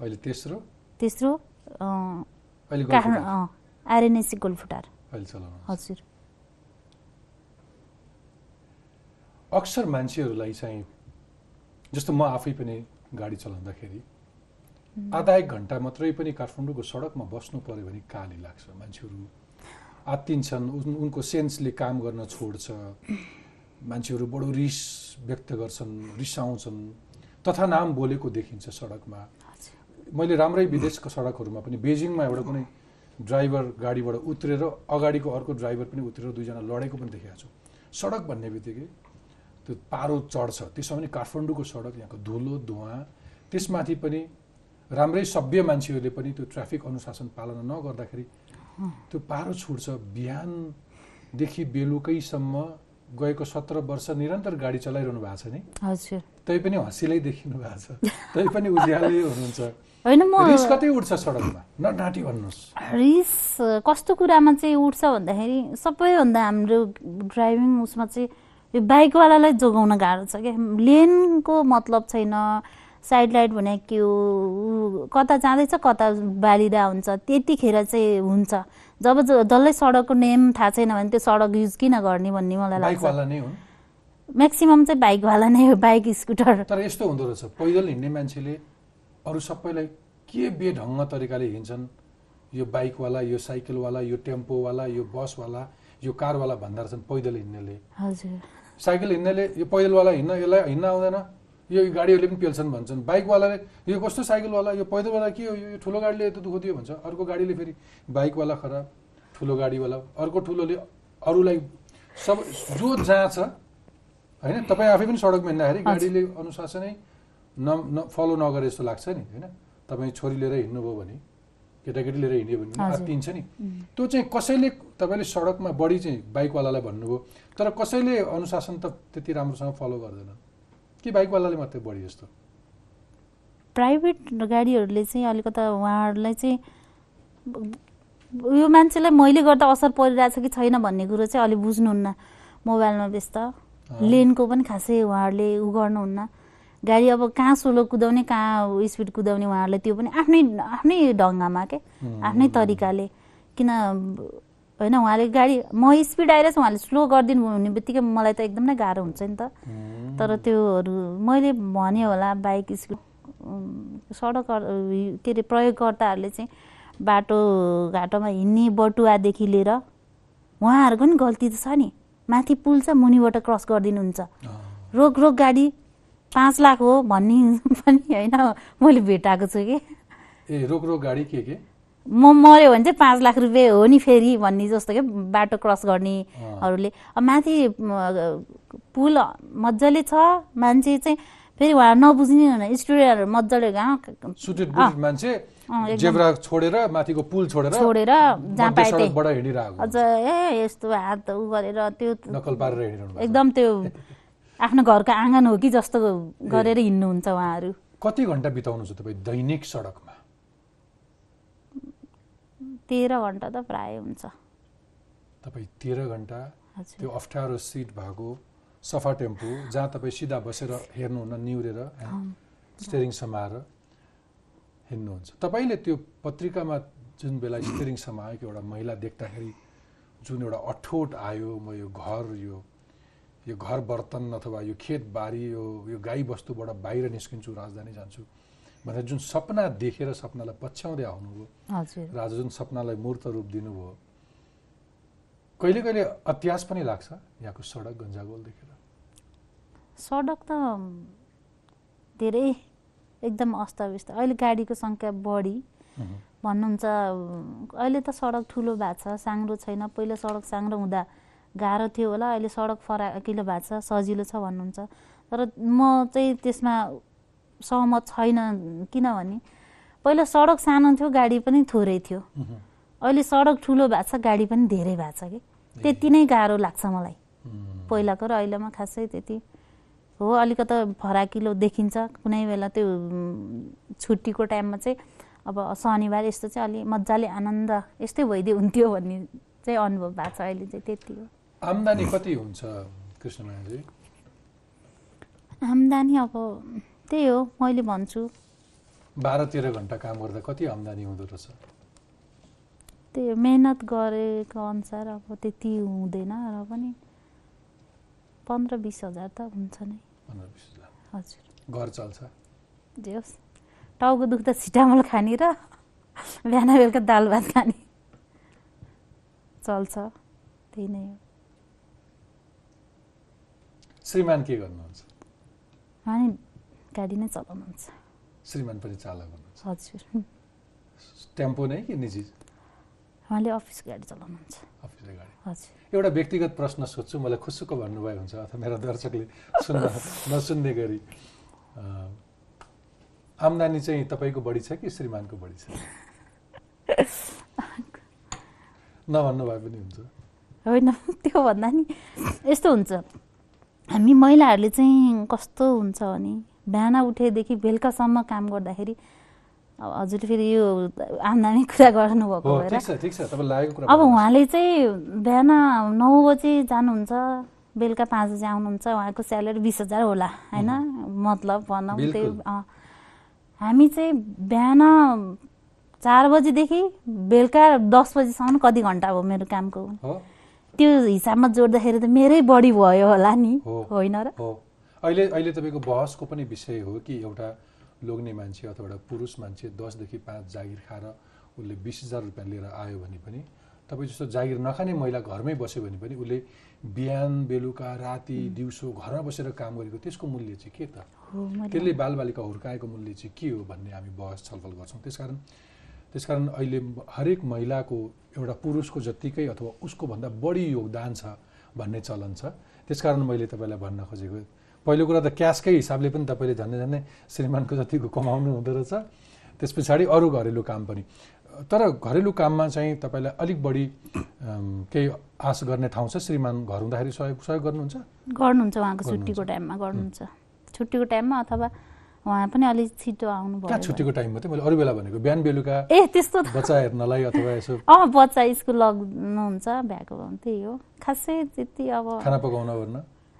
अहिले तेस्रो? तेस्रो काठमाडौँ आरएनएसी गोलफुटार हजुर। अक्सर मान्छेहरूलाई चाहिँ जस्तो म आफै पनि गाडी चलाउँदाखेरि आधा एक घन्टा मात्रै पनि काठमाडौँको सडकमा बस्नु पऱ्यो भने काली लाग्छ मान्छेहरू। आत्तिन्छन् उन- उनको सेन्सले काम गर्न छोड्छ। मान्छेहरू बडो रिस व्यक्त गर्छन् रिसाउँछन्। तथा नाम बोलेको देखिन्छ सडकमा। मैले राम्रै विदेशको सडकहरूमा पनि बेजिङमा एउटा कुनै ड्राइभर गाडीबाट उत्रेर अगाडिको अर्को ड्राइभर पनि उत्रेर दुईजना लडेको पनि देखेको छु। सडक भन्ने बित्तिकै त्यो पारो चढ्छ त्यसमा पनि काठमाडौँको सडक यहाँको धुलो धुवा त्यसमाथि पनि राम्रै सभ्य मान्छेहरूले पनि त्यो ट्राफिक अनुशासन पालना नगर्दाखेरि त्यो पारो छुट्छ। बिहानदेखि बेलुकैसम्म गएको सत्र वर्ष निरन्तर गाडी चलाइरहनु भएको छ नि। हजुर। तैपनि हँसिलै देखिनु भएको छ। तैपनि उज्यालै हुनुहुन्छ। होइन म रिस कतै उठ्छ सडकमा? नडाँटी भन्नुहोस्। रिस कस्तो कुरामा चाहिँ उठ्छ भन्दाखेरि सबैभन्दा हाम्रो ड्राइभिङ उसमा चाहिँ यो बाइकवालालाई जोगाउन गाह्रो छ क्या? लेनको मतलब छैन। साइड लाइट भने के हो? कता जाँदैछ कता बालिँदा हुन्छ। त्यतिखेर चाहिँ हुन्छ। जब ज- डल्लै सडकको नेम थाहा छैन भने त्यो सडक युज किन गर्ने भन्ने मलाई लाग्छ। म्याक्सिमम् चाहिँ बाइकवाला नै हो बाइक स्कुटर। तर यस्तो हुँदो रहेछ। पैदल हिँड्ने मान्छेले अरू सबैलाई के बेढङ्ग तरिकाले हिँड्छन्? यो बाइकवाला यो साइकलवाला यो टेम्पोवाला यो बसवाला यो कारवाला भन्दा रहेछन् पैदल हिँड्नेले। हजुर। साइकल हिँड्नेले यो पैदलवाला हिँड्न यसलाई हिँड्न आउँदैन। यो गाडीहरूले पनि पेल्छन् भन्छन्। बाइकवालाले यो कस्तो साइकलवाला? यो पैदलवाला के हो? यो ठुलो गाडीले यतो दुःख दियो भन्छ। अर्को गाडीले फेरि बाइकवाला खराब ठुलो गाडीवाला। अर्को ठुलोले अरूलाई सब जो जहाँ छ होइन तपाईँ आफै पनि सडकमा हिँड्दाखेरि गाडीले अनुशासनै न न फलो नगरे जस्तो लाग्छ नि होइन? तपाईँ छोरी लिएर हिँड्नुभयो भने। केटाकेटी लिएर हिँड्यो भने। आत्तिन्छ नि। त्यो चाहिँ कसैले तपाईँले सडकमा बढी चाहिँ बाइकवालालाई भन्नुभयो तर कसैले अनुशासन त त्यति राम्रोसँग फलो गर्दैन। कि बाइकवालाले मात्रै बढी जस्तो? प्राइभेट गाडीहरूले चाहिँ अलिकता उहाँहरूलाई चाहिँ यो मान्छेलाई मैले गर्दा असर परिरहेछ कि छैन भन्ने कुरो चाहिँ अलि बुझ्नुहुन्न। मोबाइलमा व्यस्त। लेनको पनि खासै उहाँहरूले उ गर्नुहुन्न। गाडी अब कहाँ सोलो कुदाउने कहाँ स्पिड कुदाउने उहाँहरूले त्यो पनि आफ्नै आफ्नै ढङ्गमा के। आफ्नै तरिकाले। किन होइन उहाँले गाडी म स्पिड आइरहेछ उहाँले स्लो गरिदिनु हुने बित्तिकै मलाई त एकदम नै गाह्रो हुन्छ नि त। तर त्योहरू मैले भने होला बाइक स्कुल सडक के अरे प्रयोगकर्ताहरूले चाहिँ बाटोघाटोमा हिँड्ने बटुवादेखि लिएर उहाँहरूको पनि गल्ती त छ नि। माथि पुल छ मुनिबाट क्रस गरिदिनुहुन्छ। रोक रोक गाडी। पाँच लाख हो भन्ने पनि होइन मैले भेटाएको छु कि। ए रोक रोक गाडी के के? म मऱ्यो भने चाहिँ पाँच लाख रुपियाँ हो नि फेरि भन्ने जस्तो क्या बाटो क्रस गर्नेहरूले। अब माथि पुल मजाले छ मान्छे चाहिँ फेरि उहाँ नबुझ्ने हुन स्टुडेन्टहरू मजाले मान्छे। जेब्रा छोडेर माथिको पुल छोडेर छोडेर जहाँ पाए त्यही अझ ए यस्तो हात उ गरेर त्यो। एकदम त्यो आफ्नो घरको आँगन हो कि जस्तो गरेर हिँड्नुहुन्छ उहाँहरू। कति घन्टा बिताउनुहुन्छ तपाईँ दैनिक सडकमा? तेह्र घन्टा त प्राय हुन्छ। तपाईँ तेह्र घन्टा त्यो अप्ठ्यारो सिट भएको सफा टेम्पो जहाँ तपाईँ सिधा बसेर हेर्नुहुन्न निहुरेर स्टेरिङ समाएर हिँड्नुहुन्छ। तपाईँले त्यो पत्रिकामा जुन बेला स्टेरिङ समाएको एउटा महिला देख्दाखेरि जुन एउटा अठोट आयो म यो घर यो यो घर बर्तन अथवा यो खेत बारी यो यो गाई बस्तुबाट बाहिर निस्किन्छु राजधानी जान्छु भनेर जुन सपना देखेर सपनालाई पछ्याउँदै आउनुभयो हजुर। र आज जुन सपनालाई मूर्त रूप दिनुभयो कहिले कहिले अत्यास पनि लाग्छ यहाँको सडक गन्जागोल देखेर। सडक त धेरै एकदम अस्तव्यस्त। अहिले गाडीको सङ्ख्या बढी। भन्नुहुन्छ अहिले त सडक ठुलो भएको छ साङ्ग्रो छैन। पहिला सडक साङ्ग्रो हुँदा गाह्रो थियो होला अहिले सडक फराकिलो भएको छ सजिलो छ भन्नुहुन्छ। तर म चाहिँ त्यसमा सहमत छैन किनभने पहिला सडक सानो थियो गाडी पनि थोरै थियो। अहिले सडक ठुलो भएको छ गाडी पनि धेरै भएको छ कि। त्यति नै गाह्रो लाग्छ मलाई। पहिलाको र अहिलेमा खासै त्यति हो। अलिकता फराकिलो देखिन्छ। कुनै बेला त्यो छुट्टीको टाइममा चाहिँ अब शनिबार यस्तो चाहिँ अलि मजाले आनन्द यस्तै भइदियो हुन्थ्यो भन्ने चाहिँ अनुभव भएको छ अहिले चाहिँ त्यति हो। आम्दानी कति हुन्छ कृष्णमायाजी? आम्दानी अब त्यही हो मैले भन्छु। बाह्र तेह्र घन्टा काम गर्दा कति आम्दानी हुँदो रहेछ? त्यो मेहनत गरेको अनुसार अब त्यति हुँदैन र पनि पन्ध्र बिस हजार त हुन्छ नै। पन्ध्र बिस हजार। हजुर। घर चल्छ? जे होस् टाउको दुख्दा छिटामल खाने र बिहान बेलुका दाल भात खाने। चल्छ त्यही नै हो। श्रीमान के गर्नुहुन्छ? उहाँ गाडी नै चलाउनुहुन्छ। श्रीमान पनि चालक हुनुहुन्छ। हजुर। टेम्पो नै कि निजी? उहाँले अफिस गाडी चलाउनुहुन्छ। अफिसको गाडी। हजुर। एउटा व्यक्तिगत प्रश्न सोध्छु मलाई खुसुक्क भन्नुभयो हुन्छ अथवा मेरा दर्शकले सुन्न नसुन्ने गरी। आम्दानी चाहिँ तपाईँको बढी छ कि श्रीमानको बढी छ? नभन्नु भए पनि हुन्छ। होइन त्यो भन्दा नि यस्तो हुन्छ। हामी महिलाहरूले चाहिँ कस्तो हुन्छ भने बिहान उठेदेखि बेलुकासम्म काम गर्दाखेरि अब हजुरले फेरि यो आम्दानी कुरा गर्नुभएको हो भएर अब। उहाँले चाहिँ बिहान नौ बजी जानुहुन्छ बेलुका पाँच बजी आउनुहुन्छ उहाँको स्यालेरी बिस हजार होला होइन? मतलब भनौँ त्यही। हामी चाहिँ बिहान चार बजीदेखि बेलुका दस बजीसम्म कति घन्टा हो मेरो कामको? हो। त्यो हिसाबमा जोड्दाखेरि त मेरै बढी भयो होला नि। होइन र? अहिले अहिले तपाईँको बहसको पनि विषय हो कि एउटा लोग्ने मान्छे अथवा एउटा पुरुष मान्छे दसदेखि पाँच जागिर खाएर उसले बिस हजार रुपियाँ लिएर आयो भने पनि तपाईँ जस्तो जागिर नखाने महिला घरमै बस्यो भने पनि उसले बिहान बेलुका राति दिउँसो घरमा बसेर काम गरेको त्यसको मूल्य चाहिँ के त? त्यसले बालबालिका हुर्काएको मूल्य चाहिँ के हो भन्ने हामी बहस छलफल गर्छौँ। त्यसकारण त्यसकारण अहिले हरेक महिलाको एउटा पुरुषको जत्तिकै अथवा उसको भन्दा बढी योगदान छ भन्ने चलन छ। त्यसकारण मैले तपाईँलाई भन्न खोजेको पहिलो कुरा त क्यासकै हिसाबले पनि तपाईँले झन्डै झन्डै श्रीमानको जतिको कमाउनु हुँदो रहेछ। त्यस पछाडि अरू घरेलु काम पनि। तर घरेलु काममा चाहिँ तपाईँलाई अलिक बढी केही आश गर्ने ठाउँ छ? श्रीमान घर हुँदाखेरि सहयोग सहयोग गर्नुहुन्छ? गर्नुहुन्छ उहाँको। छुट्टीको टाइममा गर्नुहुन्छ। छुट्टीको टाइममा अथवा उहाँ पनि अलिक छिटो आउनु कहाँ भयो छुट्टीको टाइम मात्रै मैले अरू बेला भनेको बिहान बेलुका ए त्यस्तो बच्चा हेर्नलाई अथवा यसो अँ बच्चा स्कुल लग्नुहुन्छ भ्याएको त्यही हो। खासै त्यति अब खाना पकाउन ओर्न?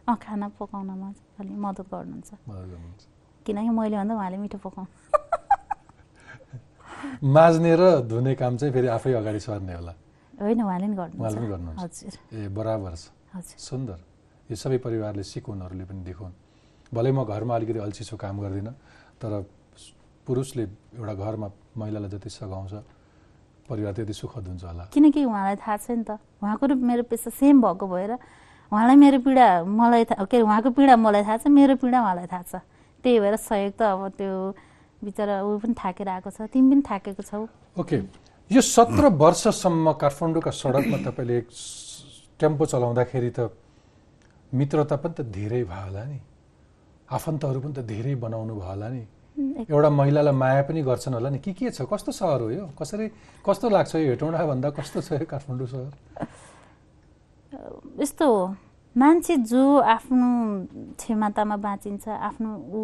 अँ खाना पकाउनमा अलिक मद्दत गर्नुहुन्छ। किनकि मैले भन्दा उहाँले मिठो पकाउनु। माझ्ने र धुने काम चाहिँ फेरि आफै अगाडि सर्ने होला। होइन उहाँले नि उहाँले पनि गर्नुहुन्छ। ए बराबर छ। सुन्दर। यो सबै परिवारले सिकुन् अरूले पनि देखुन् भलै म घरमा अलिकति अल्छिसो काम गर्दिनँ तर पुरुषले एउटा घरमा महिलालाई जति सघाउँछ परिवार त्यति सुखद हुन्छ होला। किनकि उहाँलाई थाहा छ नि त उहाँको र मेरो पेसा सेम भएको भएर उहाँलाई मेरो पीडा मलाई थाहा के अरे उहाँको पीडा मलाई थाहा छ मेरो पीडा उहाँलाई थाहा छ। त्यही भएर सहयोग त अब त्यो बिचरा ऊ पनि थाकेर आएको छ तिमी पनि थाकेको छौ। ओके यो सत्र वर्षसम्म काठमाडौँका सडकमा तपाईँले टेम्पो चलाउँदाखेरि त मित्रता पनि त धेरै भयो होला नि। आफन्तहरू पनि त धेरै बनाउनु भयो होला नि। एउटा महिलालाई माया पनि गर्छन् होला नि। के के छ? कस्तो सहर हो यो? कसरी कस्तो लाग्छ यो हेटौँडा भन्दा? कस्तो छ यो काठमाडौँ सहर? यस्तो हो। मान्छे जो आफ्नो क्षमतामा बाँचिन्छ आफ्नो ऊ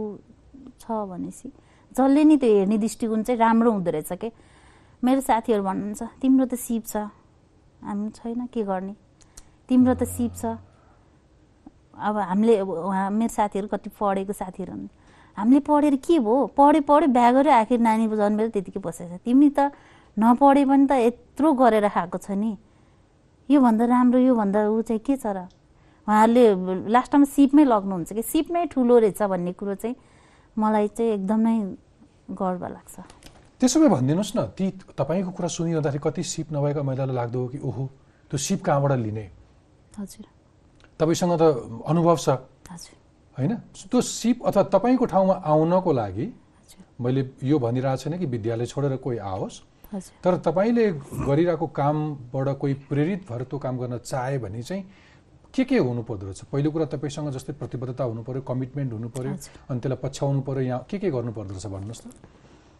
छ भनेपछि जसले नि त्यो हेर्ने दृष्टिकोण चाहिँ राम्रो हुँदो रहेछ के? मेरो साथीहरू भन्नुहुन्छ तिम्रो त सिप छ। हामी छैन के गर्ने? तिम्रो त सिप छ। अब हामीले उहाँ मेरो साथीहरू कति पढेको साथीहरू हुन्। हामीले पढेर के भयो? पढे पढे बिहा गऱ्यो आखिर नानी जन्मेर त्यतिकै बसेछ। तिमी त नपढे पनि त यत्रो गरेर खाएको छ नि। योभन्दा राम्रो योभन्दा ऊ चाहिँ के छ र? उहाँहरूले लास्टमा सिपमै लग्नुहुन्छ कि? सिपमै ठुलो रहेछ भन्ने कुरो चाहिँ मलाई चाहिँ एकदमै गर्व लाग्छ। त्यसो भए भनिदिनुहोस् न ती तपाईँको कुरा सुनिरहँदाखेरि कति सिप नभएका महिलालाई लाग्दो हो कि? ओहो त्यो सिप कहाँबाट लिने? हजुर। तपाईँसँग त अनुभव छ। होइन? त्यो सिप अथवा तपाईँको ठाउँमा आउनको लागि मैले यो भनिरहेको छैन कि विद्यालय छोडेर कोही आओस्। तर तपाईँले गरिरहेको कामबाट कोही प्रेरित भएर त्यो काम गर्न चाहे भने चाहिँ के के हुनु पर्दो रहेछ? पहिलो कुरा तपाईँसँग जस्तै प्रतिबद्धता हुनु पर्यो कमिटमेन्ट हुनु पर्यो हजुर। अनि त्यसलाई पछ्याउनु पर्यो यहाँ के के गर्नु पर्दो रहेछ भन्नुहोस् त।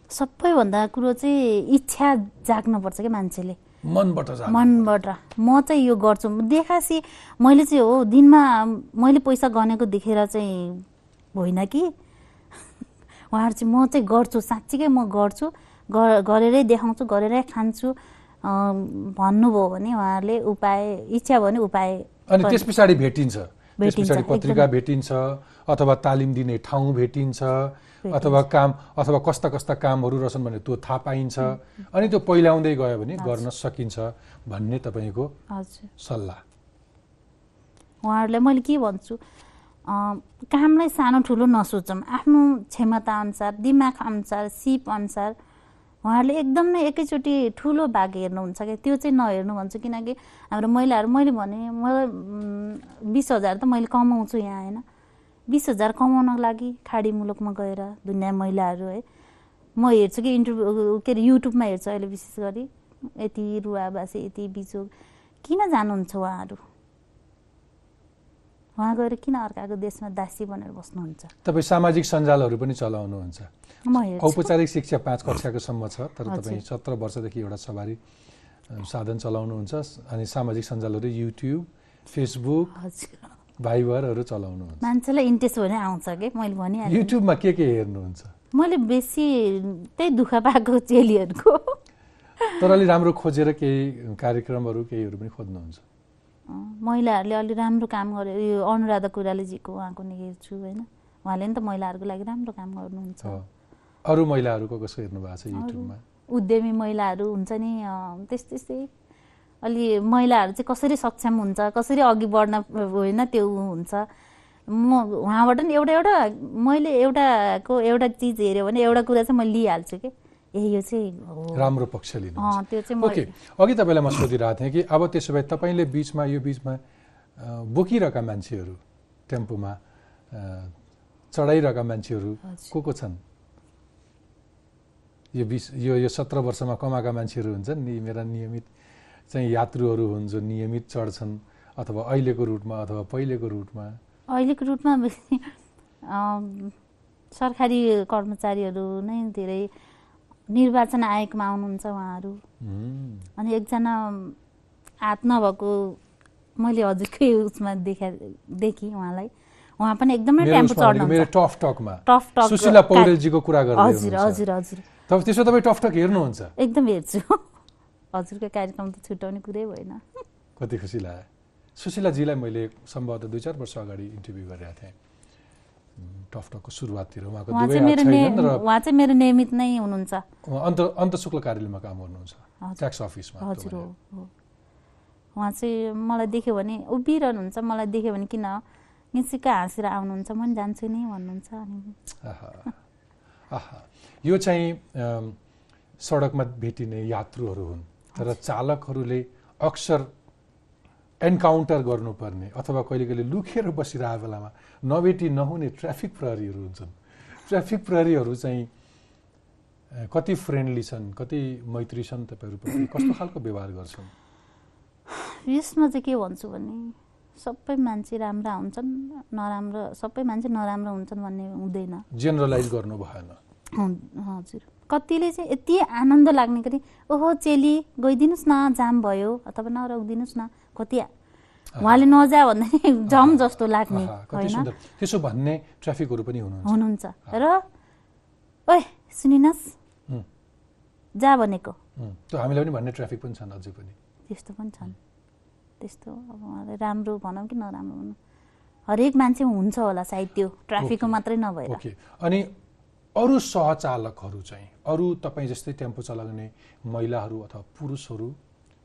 सबैभन्दा कुरो चाहिँ इच्छा जाग्नुपर्छ क्या मान्छेले? मनबाट मनबाट। म चाहिँ यो गर्छु। देखासी मैले चाहिँ हो दिनमा मैले पैसा गनेको देखेर चाहिँ होइन कि? उहाँहरू चाहिँ म चाहिँ गर्छु। साँच्चीकै म गर्छु। गर- गरेरै देखाउँछु गरेरै खान्छु। भन्नुभयो भने उहाँहरूले उपाय इच्छा भने उपाय अनि त्यस पछाडि भेटिन्छ। त्यस भेटिन्छ, पछाडि पत्रिका। भेटिन्छ अथवा तालिम दिने ठाउँ भेटिन्छ। अथवा काम अथवा कस्ता कस्ता कामहरू रहेछन् भने त्यो थाहा पाइन्छ। अनि त्यो पहिल्याउँदै गयो भने गर्न सकिन्छ भन्ने तपाईँको सल्लाह। उहाँहरूलाई मैले के भन्छु कामलाई सानो ठुलो नसोचौँ। आफ्नो क्षमता अनुसार दिमाग अनुसार सिप अनुसार उहाँहरूले एकदम नै एकैचोटि ठुलो भाग हेर्नुहुन्छ क्या। त्यो चाहिँ नहेर्नु भन्छु किनकि हाम्रो महिलाहरू मैले भने मलाई बिस हजार त मैले कमाउँछु यहाँ होइन? बिस हजार कमाउनको लागि खाडी मुलुकमा गएर दुनियाँ महिलाहरू है। म हेर्छु कि इन्टरभ्यू के अरे युट्युबमा हेर्छु अहिले विशेष गरी। यति रुवाबासी यति बिचोक। किन जानुहुन्छ उहाँहरू? उहाँ गएर किन अर्काको देशमा दासी बनेर बस्नुहुन्छ? तपाईँ सामाजिक सञ्जालहरू पनि चलाउनुहुन्छ। म हेर्छु। औपचारिक शिक्षा पाँच कक्षाको सम्म छ तर। तपाईँ सत्र वर्षदेखि एउटा सवारी साधन चलाउनुहुन्छ। अनि सामाजिक सञ्जालहरू युट्युब फेसबुक हजुर। भाइबरहरू चलाउनुहुन्छ। मान्छेलाई इन्ट्रेस्ट भने आउँछ कि? मैले भनिहालेँ। युट्युबमा के के हेर्नुहुन्छ? मैले बेसी त्यही दुःख पाएको चेलीहरूको। तर अलि राम्रो खोजेर केही कार्यक्रमहरू केहीहरू पनि खोज्नुहुन्छ। महिलाहरूले अलि राम्रो काम गरे यो अनुराधा कुरालेजीको उहाँको नि हेर्छु होइन? उहाँले नि त महिलाहरूको लागि राम्रो काम गर्नुहुन्छ। अरू महिलाहरूको कसो हेर्नु भएको छ युट्युबमा? उद्यमी महिलाहरू हुन्छ नि त्यस्तै त्यस्तै। अलि महिलाहरू चाहिँ कसरी सक्षम हुन्छ कसरी अघि बढ्न होइन त्यो हुन्छ। म उहाँबाट नि एउटा एउटा मैले एउटाको एउटा चिज हेऱ्यो भने एउटा कुरा चाहिँ म लिइहाल्छु कि। ए यो चाहिँ राम्रो पक्ष लिनु त्यो चाहिँ ओके अघि तपाईँलाई म सोधिरहेको थिएँ कि अब त्यसो भए तपाईँले बिचमा यो बिचमा बोकिरहेका मान्छेहरू टेम्पोमा चढाइरहेका मान्छेहरू। को को छन्? यो बिस यो यो सत्र वर्षमा कमाएका मान्छेहरू हुन्छन् नि मेरा नियमित चाहिँ यात्रुहरू हुन् जो नियमित चढ्छन् अथवा अहिलेको रुटमा अथवा पहिलेको रुटमा? अहिलेको रूपमा बेसी सरकारी कर्मचारीहरू नै धेरै निर्वाचन आयोगमा आउनुहुन्छ उहाँहरू। अनि एकजना हात नभएको मैले हजुरकै उसमा देखा देखेँ उहाँलाई। उहाँ पनि एकदमै टेम्पो चढ्नुहुन्छ। टफ टकमा। टफ टक सुशीला पौडेलजीको कुरा गर्दै हजुर। हजुर हजुर। त्यसो तपाईँ टफ टक हेर्नुहुन्छ? एकदम हेर्छु। हजुरको कार्यक्रम त छुट्याउने कुरै भएन कति खुसी लाग्यो। सुशीलाजीलाई मैले सम्भवतः दुई चार वर्ष अगाडि इन्टरभ्यू गरेका थिएँ। उम्, टफ टकको सुरुवाततिर। उहाँको उहाँ चाहिँ मेरो नियमित नै हुनुहुन्छ। अन्त अन्त शुक्ल कार्यालयमा काम गर्नुहुन्छ। ट्याक्स अफिसमा हजुर हो उहाँ चाहिँ मलाई देख्यो भने उभिरहनुहुन्छ मलाई देख्यो भने किन? निसिक्क हाँसेर आउनुहुन्छ म पनि जान्छु नि भन्नुहुन्छ अनि। यो चाहिँ सडकमा भेटिने यात्रुहरू हुन्। तर चालकहरूले अक्सर एन्काउन्टर गर्नुपर्ने अथवा कहिले कहिले लुकेर बसिरहेको बेलामा नभेटी नहुने ट्राफिक प्रहरीहरू हुन्छन्। ट्राफिक प्रहरीहरू चाहिँ कति फ्रेन्डली छन् कति मैत्री छन् तपाईँहरूप्रति? कस्तो खालको व्यवहार गर्छन्? यसमा चाहिँ के भन्छु भने सबै मान्छे राम्रा हुन्छन् नराम्रो सबै मान्छे नराम्रो हुन्छन् भन्ने हुँदैन। जेनरलाइज गर्नु भएन हजुर। कतिले चाहिँ यति आनन्द लाग्ने गरी ओहो चेली गइदिनुहोस् न जाम भयो अथवा नरोकिदिनुहोस् न कति उहाँले नजा भन्दाखेरि जम जस्तो लाग्ने होइन? त्यसो भन्ने ट्राफिकहरू पनि हुनुहुन्छ। र ओए सुनिनुहोस् हुँ, जा भनेको। हामीलाई पनि भन्ने ट्राफिक पनि छन् अझै पनि। त्यस्तो पनि छन्। त्यस्तो अब उहाँलाई राम्रो भनौँ कि नराम्रो भनौँ। हरेक मान्छे हुन्छ होला सायद त्यो। ट्राफिकको। मात्रै नभएर। अनि अरू सहचालकहरू चाहिँ अरू तपाईँ जस्तै टेम्पो चलाउने महिलाहरू अथवा पुरुषहरू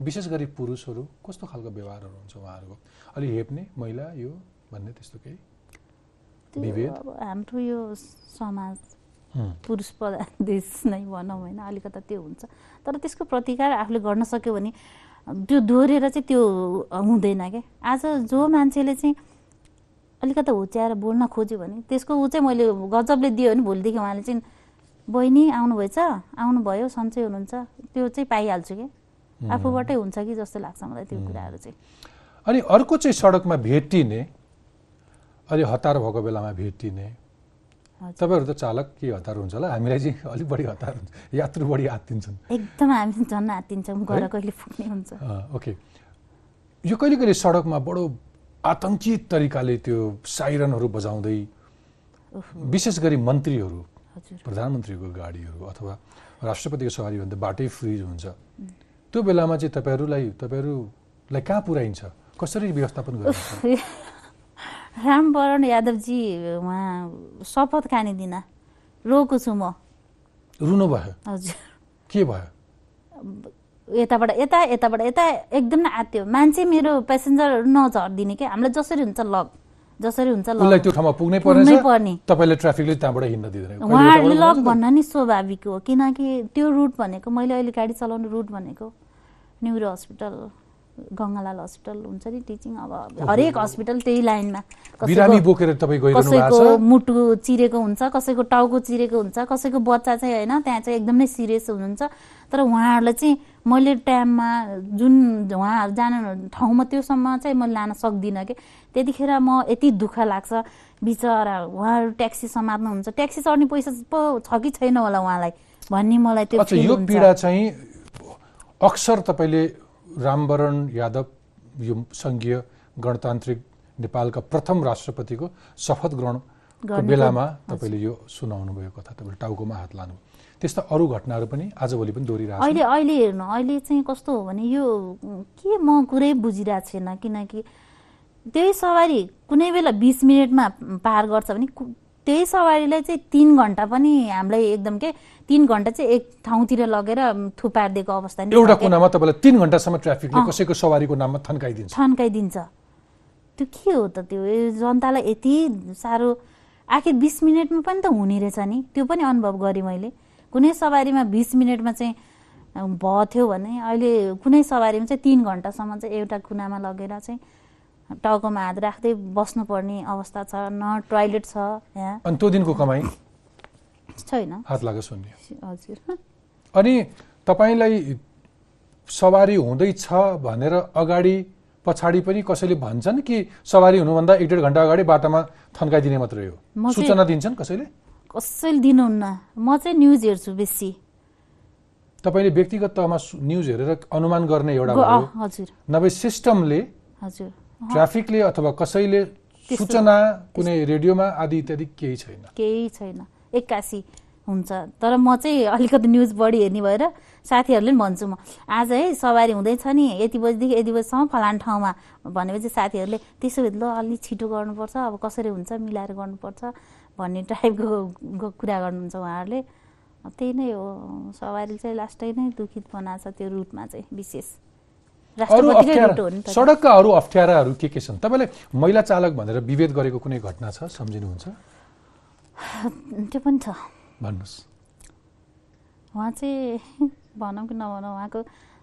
विशेष गरी पुरुषहरू कस्तो खालको व्यवहारहरू हुन्छ उहाँहरूको? अलि हेप्ने महिला यो भन्ने त्यस्तो केही हाम्रो यो समाज पुरुष प्रधान देश नै भनौँ होइन अलिकता त्यो हुन्छ। तर त्यसको प्रतिकार आफूले गर्न सक्यो भने त्यो दोहोरेर चाहिँ त्यो हुँदैन क्या आज जो मान्छेले चाहिँ अलिकता हुच्याएर बोल्न खोज्यो भने त्यसको ऊ चाहिँ मैले गजबले दियो भने भोलिदेखि उहाँले चाहिँ बहिनी आउनुभएछ? आउनुभयो? सन्चै हुनुहुन्छ? त्यो चाहिँ पाइहाल्छु क्या आफूबाटै हुन्छ कि जस्तो लाग्छ मलाई त्यो कुराहरू चाहिँ। अनि अर्को चाहिँ सडकमा भेटिने अलि हतार भएको बेलामा भेटिने। तपाईँहरू त चालक के हतार हुन्छ होला? हामीलाई चाहिँ अलिक बढी हतार हुन्छ। यात्रु बढी आत्तिन्छन्। एकदम हामी झन् आत्तिन्छौँ है? कहिले पुग्ने हुन्छ। ओके। यो कहिले कहिले सडकमा बडो आतङ्कित तरिकाले त्यो साइरनहरू बजाउँदै विशेष गरी मन्त्रीहरू प्रधानमन्त्रीको गाडीहरू अथवा राष्ट्रपतिको सवारी भन्दा बाटै फ्रिज हुन्छ। त्यो बेलामा चाहिँ तपाईँहरूलाई तपाईँहरूलाई कहाँ पुऱ्याइन्छ? कसरी व्यवस्थापन गरिन्छ? रामवरण यादवजी उहाँ शपथ खाने दिन रोएको छु म। रुनु भयो? हजुर। के भयो? यताबाट यता यताबाट यता एकदम नै आत्यो मान्छे मेरो पेसेन्जर नझरिदिने क्या हामीलाई जसरी हुन्छ लग। जसरी हुन्छ लग। त्यो ठाउँमा पुग्नै पर्ने तपाईँले ट्राफिकले त्यहाँबाट हिँड्न दिँदैन। उहाँहरूले लक भन्न नि स्वाभाविक हो। किनकि त्यो रुट भनेको मैले अहिले गाडी चलाउने रुट भनेको। न्युरो हस्पिटल गङ्गालाल हस्पिटल हुन्छ नि टिचिङ अब हरेक हस्पिटल त्यही लाइनमा। कसैको मुटु चिरेको हुन्छ कसैको टाउको चिरेको हुन्छ कसैको बच्चा चाहिँ होइन त्यहाँ चाहिँ एकदमै सिरियस हुनुहुन्छ। तर उहाँहरूलाई चाहिँ मैले टाइममा जुन उहाँहरू जानु ठाउँमा त्योसम्म चाहिँ मैले लान सक्दिनँ कि। त्यतिखेर म यति दुःख लाग्छ। बिचरा उहाँहरू ट्याक्सी समात्नुहुन्छ ट्याक्सी चढ्ने पैसा पो छ कि छैन होला उहाँलाई? भन्ने मलाई त्यो यो। पीडा चाहिँ अक्सर तपाईँले रामवरण यादव यो सङ्घीय गणतान्त्रिक नेपालका प्रथम राष्ट्रपतिको शपथ ग्रहणको गर्नेको- बेलामा तपाईँले यो सुनाउनु भयो कथा तपाईँले टाउकोमा हात लानु त्यस्ता अरू घटनाहरू पनि आजभोलि पनि दोहोरिरहेको छ अहिले अहिले हेर्नु अहिले चाहिँ कस्तो हो भने यो के म कुरै बुझिरहेको छैन किनकि त्यही सवारी कुनै बेला बिस मिनटमा पार गर्छ भने त्यही सवारीलाई चाहिँ तिन घन्टा पनि हामीलाई एकदम के तिन घन्टा चाहिँ एक ठाउँतिर लगेर थुपारिदिएको अवस्था एउटा। कुनामा तपाईँलाई तिन घन्टासम्म ट्राफिकले। कसैको सवारीको नाममा थन्काइदिन्छ। थन्काइदिन्छ। त्यो के हो त त्यो? जनतालाई यति साह्रो आखिर बिस मिनटमा पनि त हुने रहेछ नि। त्यो पनि अनुभव गरेँ मैले। कुनै सवारीमा बिस मिनटमा चाहिँ भयो थियो भने अहिले कुनै सवारीमा चाहिँ तिन घन्टासम्म चाहिँ एउटा कुनामा लगेर चाहिँ टाउकोमा हात राख्दै बस्नुपर्ने अवस्था छ न टोयलेट छ यहाँ अनि त्यो दिनको कमाइ छैन। हात लाग्यो सुन्ने हजुर। अनि तपाईँलाई सवारी हुँदैछ भनेर अगाडि पछाडि पनि कसैले भन्छन् कि सवारी हुनुभन्दा एक डेढ घन्टा अगाडि बाटोमा थन्काइदिने मात्रै हो? सूचना दिन्छन् कसैले? कसैले दिनुहुन्न। म चाहिँ न्युज हेर्छु बेसी। तपाईँले व्यक्तिगत तहमा न्युज हेरेर अनुमान गर्ने एउटा नभए सिस्टमले हजुर। ट्राफिकले अथवा कसैले सूचना कुनै रेडियोमा आदि इत्यादि केही छैन। केही छैन। एक्कासी हुन्छ। तर म चाहिँ अलिकति न्युज बढी हेर्ने भएर साथीहरूले पनि भन्छु म आज है सवारी हुँदैछ नि यति बजीदेखि यति बजीसम्म फलान ठाउँमा। भनेपछि साथीहरूले त्यसो भए ल अलि छिटो गर्नुपर्छ अब कसरी हुन्छ मिलाएर गर्नुपर्छ भन्ने टाइपको कुरा गर्नुहुन्छ उहाँहरूले। त्यही नै हो सवारी चाहिँ लास्टै नै दुखित बनाएको छ त्यो रुटमा चाहिँ विशेष। अरू अप्ठ्यारा सडकका अरू अप्ठ्याराहरू के के छन्? तपाईँले महिला चालक भनेर विभेद गरेको कुनै घटना छ? सम्झिनुहुन्छ? त्यो पनि छ। भन्नुहोस्। उहाँ चाहिँ भनौँ कि नभनौँ उहाँको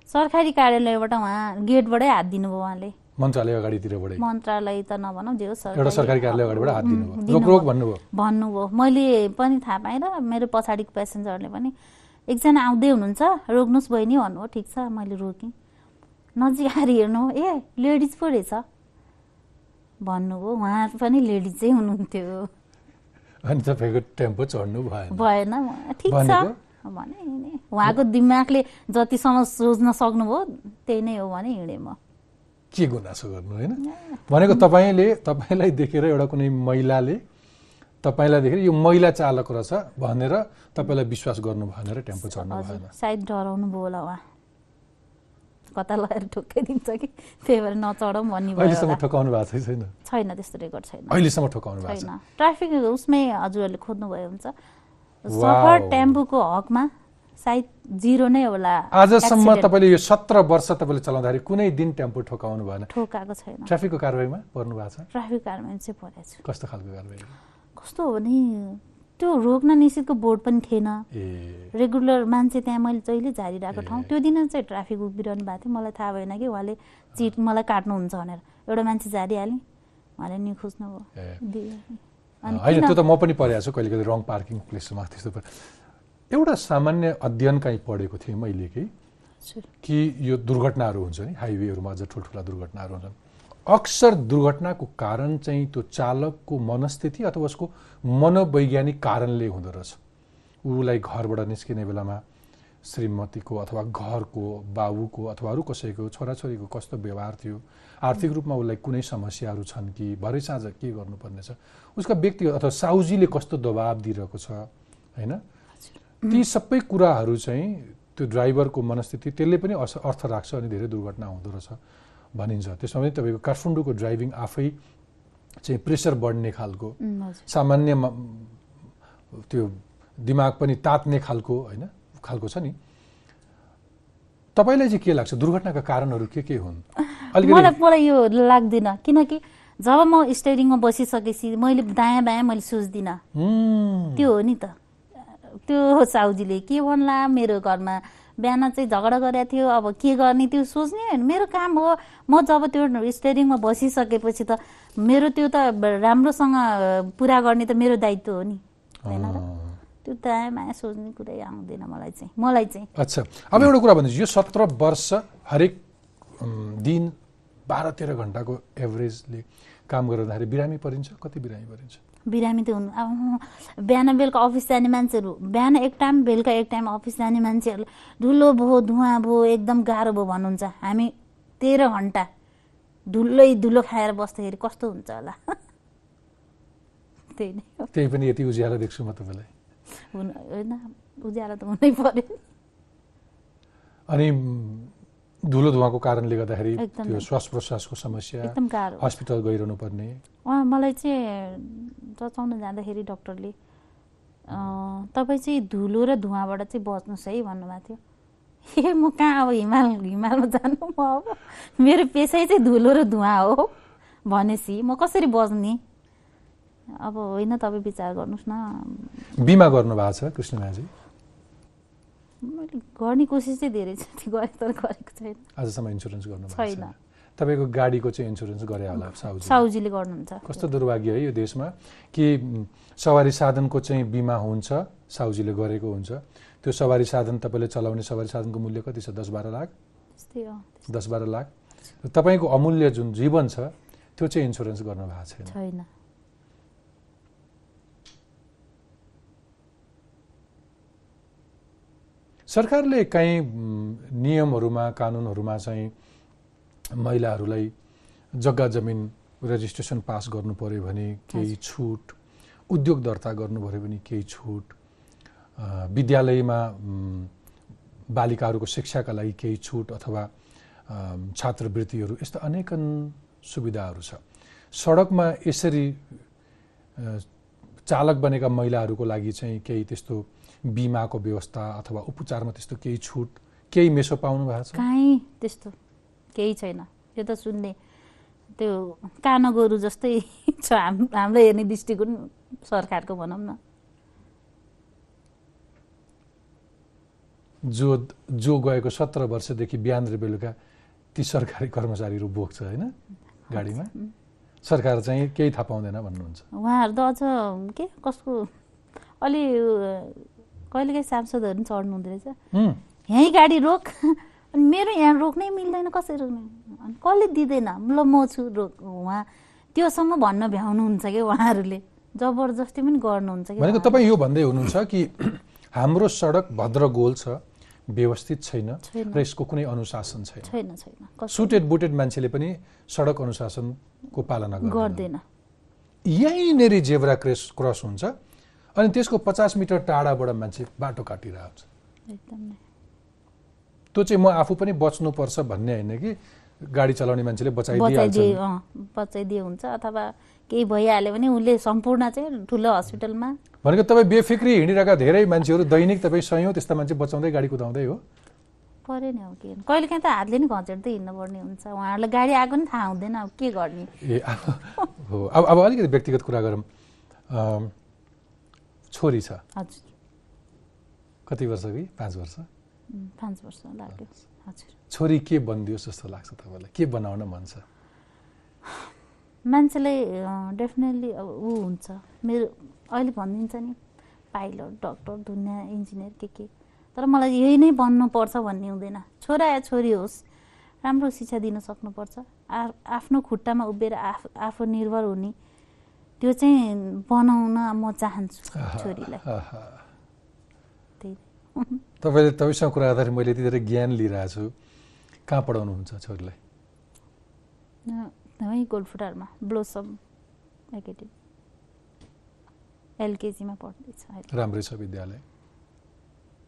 सरकारी कार्यालयबाट उहाँ गेटबाटै हात दिनुभयो उहाँले। मन्त्रालय अगाडितिरबाटै। मन्त्रालय त नभनौँ जे होस् एउटा सरकारी कार्यालय अगाडिबाट हात दिनुभयो। रोक रोक भन्नुभयो? भन्नुभयो। मैले पनि थाहा पाएँ र मेरो पछाडिको पेसेन्जरले पनि। एकजना आउँदै हुनुहुन्छ रोक्नुहोस् बहिनी भन्नुभयो ठिक छ मैले रोकेँ। नजिक आएर हेर्नु ए लेडिज पो रहेछ। भन्नुभयो उहाँ पनि लेडिजै हुनुहुन्थ्यो। अनि तपाईँको टेम्पो चढ्नु भएन। भएन ठिक छ? भने उहाँको दिमागले जतिसम्म सोच्न सक्नुभयो त्यही नै हो भने हिँडेँ म। के गुनासो गर्नु होइन? भनेको तपाईँले तपाईँलाई देखेर एउटा कुनै महिलाले तपाईँलाई देखेर यो महिला चालक रहेछ भनेर तपाईँलाई विश्वास गर्नु भएन र टेम्पो चढ्नु भएन। सायद डराउनु भयो होला उहाँ। कता लगाएर ठोक्काइदिन्छ कि? त्यही भएर नचढौँ भन्ने भयो अहिलेसम्म होला। ठोकाउनु भएको छैन छैन? त्यस्तो रेकर्ड छैन अहिलेसम्म ठोकाउनु भएको छैन। ट्राफिक उसमै हजुरहरूले खोज्नुभयो हुन्छ। सफर टेम्पोको हकमा सायद जिरो नै होला। आजसम्म। तपाईँले यो सत्र वर्ष तपाईँले चलाउँदाखेरि कुनै दिन टेम्पो ठोकाउनु भएन। ठोकाएको छैन। ट्राफिकको कारवाहीमा पर्नु भएको छ? ट्राफिक कारवाही चाहिँ परेको छु। कस्तो खालको कारवाही? कस्तो हो भने त्यो रोक्न निषेधको बोर्ड पनि थिएन। रेगुलर मान्छे त्यहाँ मैले जहिले झारिरहेको। ठाउँ त्यो दिन चाहिँ ट्राफिक उभिरहनु भएको थियो। मलाई थाहा भएन कि उहाँले चिट मलाई काट्नुहुन्छ भनेर। एउटा मान्छे झारिहालेँ। उहाँले नि खोज्नुभयो होइन त्यो त म पनि परेको छु कहिले कहिले रङ पार्किङ प्लेसमा त्यस्तो एउटा सामान्य अध्ययन कहीँ पढेको थिएँ मैले कि। कि यो दुर्घटनाहरू हुन्छ नि। हाइवेहरूमा अझ ठुल्ठुला दुर्घटनाहरू हुन्छन्। अक्सर दुर्घटनाको कारण चाहिँ त्यो चालकको मनस्थिति अथवा उसको मनोवैज्ञानिक कारणले हुँदो रहेछ। उसलाई घरबाट निस्किने बेलामा श्रीमतीको अथवा घरको बाबुको अथवा अरू कसैको छोराछोरीको कस्तो व्यवहार थियो आर्थिक रूपमा उसलाई कुनै समस्याहरू छन् कि भरे साँझ के गर्नुपर्ने छ उसका व्यक्तिगत अथवा साउजीले कस्तो दबाब दिइरहेको छ होइन? ती सबै कुराहरू चाहिँ त्यो ड्राइभरको मनस्थिति त्यसले पनि अर्थ राख्छ अनि धेरै दुर्घटना हुँदो रहेछ। भनिन्छ। त्यसमा पनि तपाईँको काठमाडौँको ड्राइभिङ आफै चाहिँ प्रेसर बढ्ने खालको सामान्य त्यो दिमाग पनि तात्ने खालको होइन खालको छ नि। तपाईँलाई चाहिँ के लाग्छ? दुर्घटनाका कारणहरू के के हुन्? मलाई मलाई यो लाग्दैन किनकि जब म स्टेरिङमा बसिसकेपछि मैले दायाँ बायाँ मैले सोच्दिनँ। त्यो हो नि त। त्यो साउजीले के भन्ला मेरो घरमा? बिहान चाहिँ झगडा गरेको थियो। अब के गर्ने त्यो सोच्ने होइन। मेरो काम हो। म जब त्यो स्टेरिङमा बसिसकेपछि त मेरो त्यो त राम्रोसँग पुरा गर्ने त मेरो दायित्व हो नि। होइन र? त्यो दायाँ माया सोच्ने कुरै आउँदैन मलाई चाहिँ। मलाई चाहिँ। अच्छा। अब एउटा कुरा भन्दैछु। यो सत्र वर्ष हरेक दिन बाह्र तेह्र घन्टाको एभरेजले काम गर्दाखेरि बिरामी परिन्छ? कति बिरामी परिन्छ? बिरामी त हुनु। अब बिहान बेलुका अफिस जाने मान्छेहरू बिहान एक टाइम बेलुका एक टाइम अफिस जाने मान्छेहरू धुलो भयो धुवा भयो एकदम गाह्रो भयो भन्नुहुन्छ। हामी तेह्र घन्टा धुलै धुलो खाएर बस्दाखेरि कस्तो हुन्छ होला? त्यही नै त्यही पनि यति उज्यालो देख्छु म तपाईँलाई। होइन उज्यालो त हुनै पर्यो। अनि धुलो धुवाको कारणले गर्दाखेरि त्यो श्वास प्रश्वासको समस्या एकदम गाह्रो। हस्पिटल गइरहनु पर्ने। मलाई चाहिँ जचाउन जाँदाखेरि डक्टरले तपाईँ चाहिँ धुलो र धुवाबाट चाहिँ बच्नुहोस् है भन्नुभएको थियो। ए म कहाँ अब हिमाल हिमालमा जानु म अब? मेरो पेसै चाहिँ धुलो र धुवा हो भनेपछि म कसरी बज्ने? अब होइन तपाईँ विचार गर्नुहोस् न। बिमा गर्नु भएको छ कृष्णमाजी मैले गर्ने कोसिस चाहिँ धेरै छ गरेँ तर गरेको छैन। आजसम्म इन्सुरेन्स गर्नु छैन। तपाईँको गाडीको चाहिँ इन्सुरेन्स गरे होला साउजी साउजीले गर्नुहुन्छ। कस्तो दुर्भाग्य है यो देशमा कि सवारी साधनको चाहिँ बिमा हुन्छ साउजीले गरेको हुन्छ। त्यो सवारी साधन तपाईँले चलाउने सवारी साधनको मूल्य कति छ? दस बाह्र लाख? दस बाह्र लाख। तपाईँको अमूल्य जुन जीवन छ त्यो चाहिँ इन्सुरेन्स गर्नु भएको छैन। सरकारले काहीँ नियमहरूमा कानुनहरूमा चाहिँ महिलाहरूलाई जग्गा जमिन रेजिस्ट्रेसन पास गर्नु पऱ्यो भने केही छुट उद्योग दर्ता गर्नु पऱ्यो भने केही छुट विद्यालयमा बालिकाहरूको शिक्षाका लागि केही छुट अथवा छात्रवृत्तिहरू यस्ता अनेकन सुविधाहरू छ। सडकमा यसरी चालक बनेका महिलाहरूको लागि चाहिँ केही त्यस्तो बिमाको व्यवस्था अथवा उपचारमा त्यस्तो केही छुट केही मेसो पाउनु भएको छ? काहीँ त्यस्तो केही छैन। त्यो त सुन्ने त्यो कानो गोरु जस्तै छ हाम हाम्रो हेर्ने दृष्टिकोण सरकारको भनौँ न। जो जो गएको सत्र वर्षदेखि बिहान र बेलुका ती सरकारी कर्मचारीहरू बोक्छ होइन गाडीमा। सरकार चाहिँ केही थाहा पाउँदैन भन्नुहुन्छ। उहाँहरू त अझ के कसको अलि कहिलेकाहीँ सांसदहरू पनि चढ्नु हुँदो रहेछ यहीँ गाडी रोक। अनि मेरो यहाँ रोक्नै मिल्दैन कसरी रोक्ने अनि कसले दिँदैन? ल म छु रोक उहाँ। त्योसम्म भन्न भ्याउनुहुन्छ कि उहाँहरूले? जबरजस्ती पनि गर्नुहुन्छ कि भनेको तपाईँ यो भन्दै हुनुहुन्छ कि हाम्रो सडक भद्र गोल छ व्यवस्थित छैन र यसको कुनै अनुशासन छैन। छैन छैन। सुटेड बुटेड मान्छेले पनि सडक अनुशासनको पालना गर्दैन। यहीँनेरि जेब्रा क्रेस क्रस हुन्छ अनि त्यसको पचास मिटर टाढाबाट मान्छे बाटो काटिरहेको छ। त्यो चाहिँ म आफू पनि बच्नुपर्छ भन्ने होइन कि? गाडी चलाउने मान्छेले बचाइदिए बचाइदिए हुन्छ अथवा केही भइहाल्यो भने उसले सम्पूर्ण चाहिँ ठुलो हस्पिटलमा। भनेको तपाईँ बेफिक्री हिँडिरहेका धेरै मान्छेहरू दैनिक तपाईँ सयौँ त्यस्ता मान्छे बचाउँदै गाडी कुदाउँदै हो? पऱ्यो नि अब के? कहिले काहीँ त हातले नि घचेर्दै हिँड्नुपर्ने हुन्छ। उहाँहरूलाई गाडी आएको नि थाहा हुँदैन अब के गर्ने? ए हो। अब अब अलिकति व्यक्तिगत कुरा गरौँ। छोरी छ। हजुर। कति वर्ष कि? पाँच वर्ष। पाँच वर्ष लाग्यो। हजुर। छोरी के बनिदियोस् जस्तो लाग्छ तपाईँलाई? के बनाउन मन छ? मान्छेलाई डेफिनेटली अब ऊ हुन्छ। मेरो अहिले भनिदिन्छ नि पाइलट डक्टर दुनियाँ इन्जिनियर के के। तर मलाई यही नै बन्नुपर्छ भन्ने हुँदैन। छोरा या छोरी होस् राम्रो शिक्षा दिन सक्नुपर्छ। आ आफ्नो खुट्टामा उभिएर आफ आफू निर्भर हुने। त्यो चाहिँ बनाउन म चाहन्छु छोरीलाई। तपाईँले तपाईँसँग कुरा गर्दाखेरि मैले यति धेरै ज्ञान लिइरहेको छु। कहाँ पढाउनुहुन्छ छोरीलाई? गोलफुटारमा ब्लोसम एकाडेमी। एलकेजीमा पढ्दैछ राम्रै छ विद्यालय।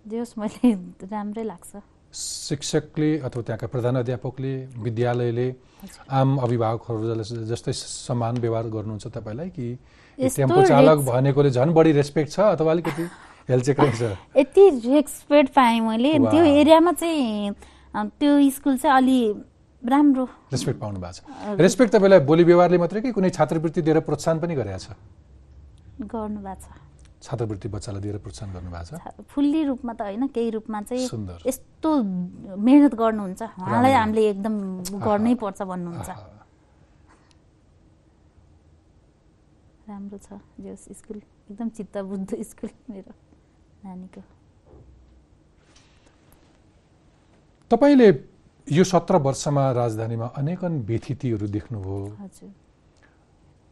जे होस् मैले राम्रै लाग्छ। शिक्षकले अथवा त्यहाँका प्रधान अध्यापकले विद्यालयले आम अभिभावकहरू जस्तै समान व्यवहार गर्नुहुन्छ तपाईँलाई कि टेम्पो चालक भनेकोले झन् बढी रेस्पेक्ट छ अथवा अलिकति? यति रेस्पेक्ट पाएँ मैले। त्यो एरियामा चाहिँ त्यो स्कुल चाहिँ अलि राम्रो। रेस्पेक्ट पाउनु भएको छ। रेस्पेक्ट तपाईँलाई बोली व्यवहारले मात्रै कि कुनै छात्रवृत्ति दिएर प्रोत्साहन पनि गरेको छ गर्नुभएको छ। छात्रवृत्ति बच्चालाई दिएर प्रोत्साहन गर्नुभएको छ? फुल्ली रूपमा त होइन केही रूपमा चाहिँ सुन्दर। यस्तो मेहनत गर्नुहुन्छ। उहाँलाई। हामीले एकदम गर्नै पर्छ भन्नुहुन्छ। राम्रो छ स्कुल। एकदम चित्त बुझ्दो स्कुल मेरो। नानीको। तपाईँले यो सत्र वर्षमा राजधानीमा अनेकन व्यथितिहरू देख्नुभयो।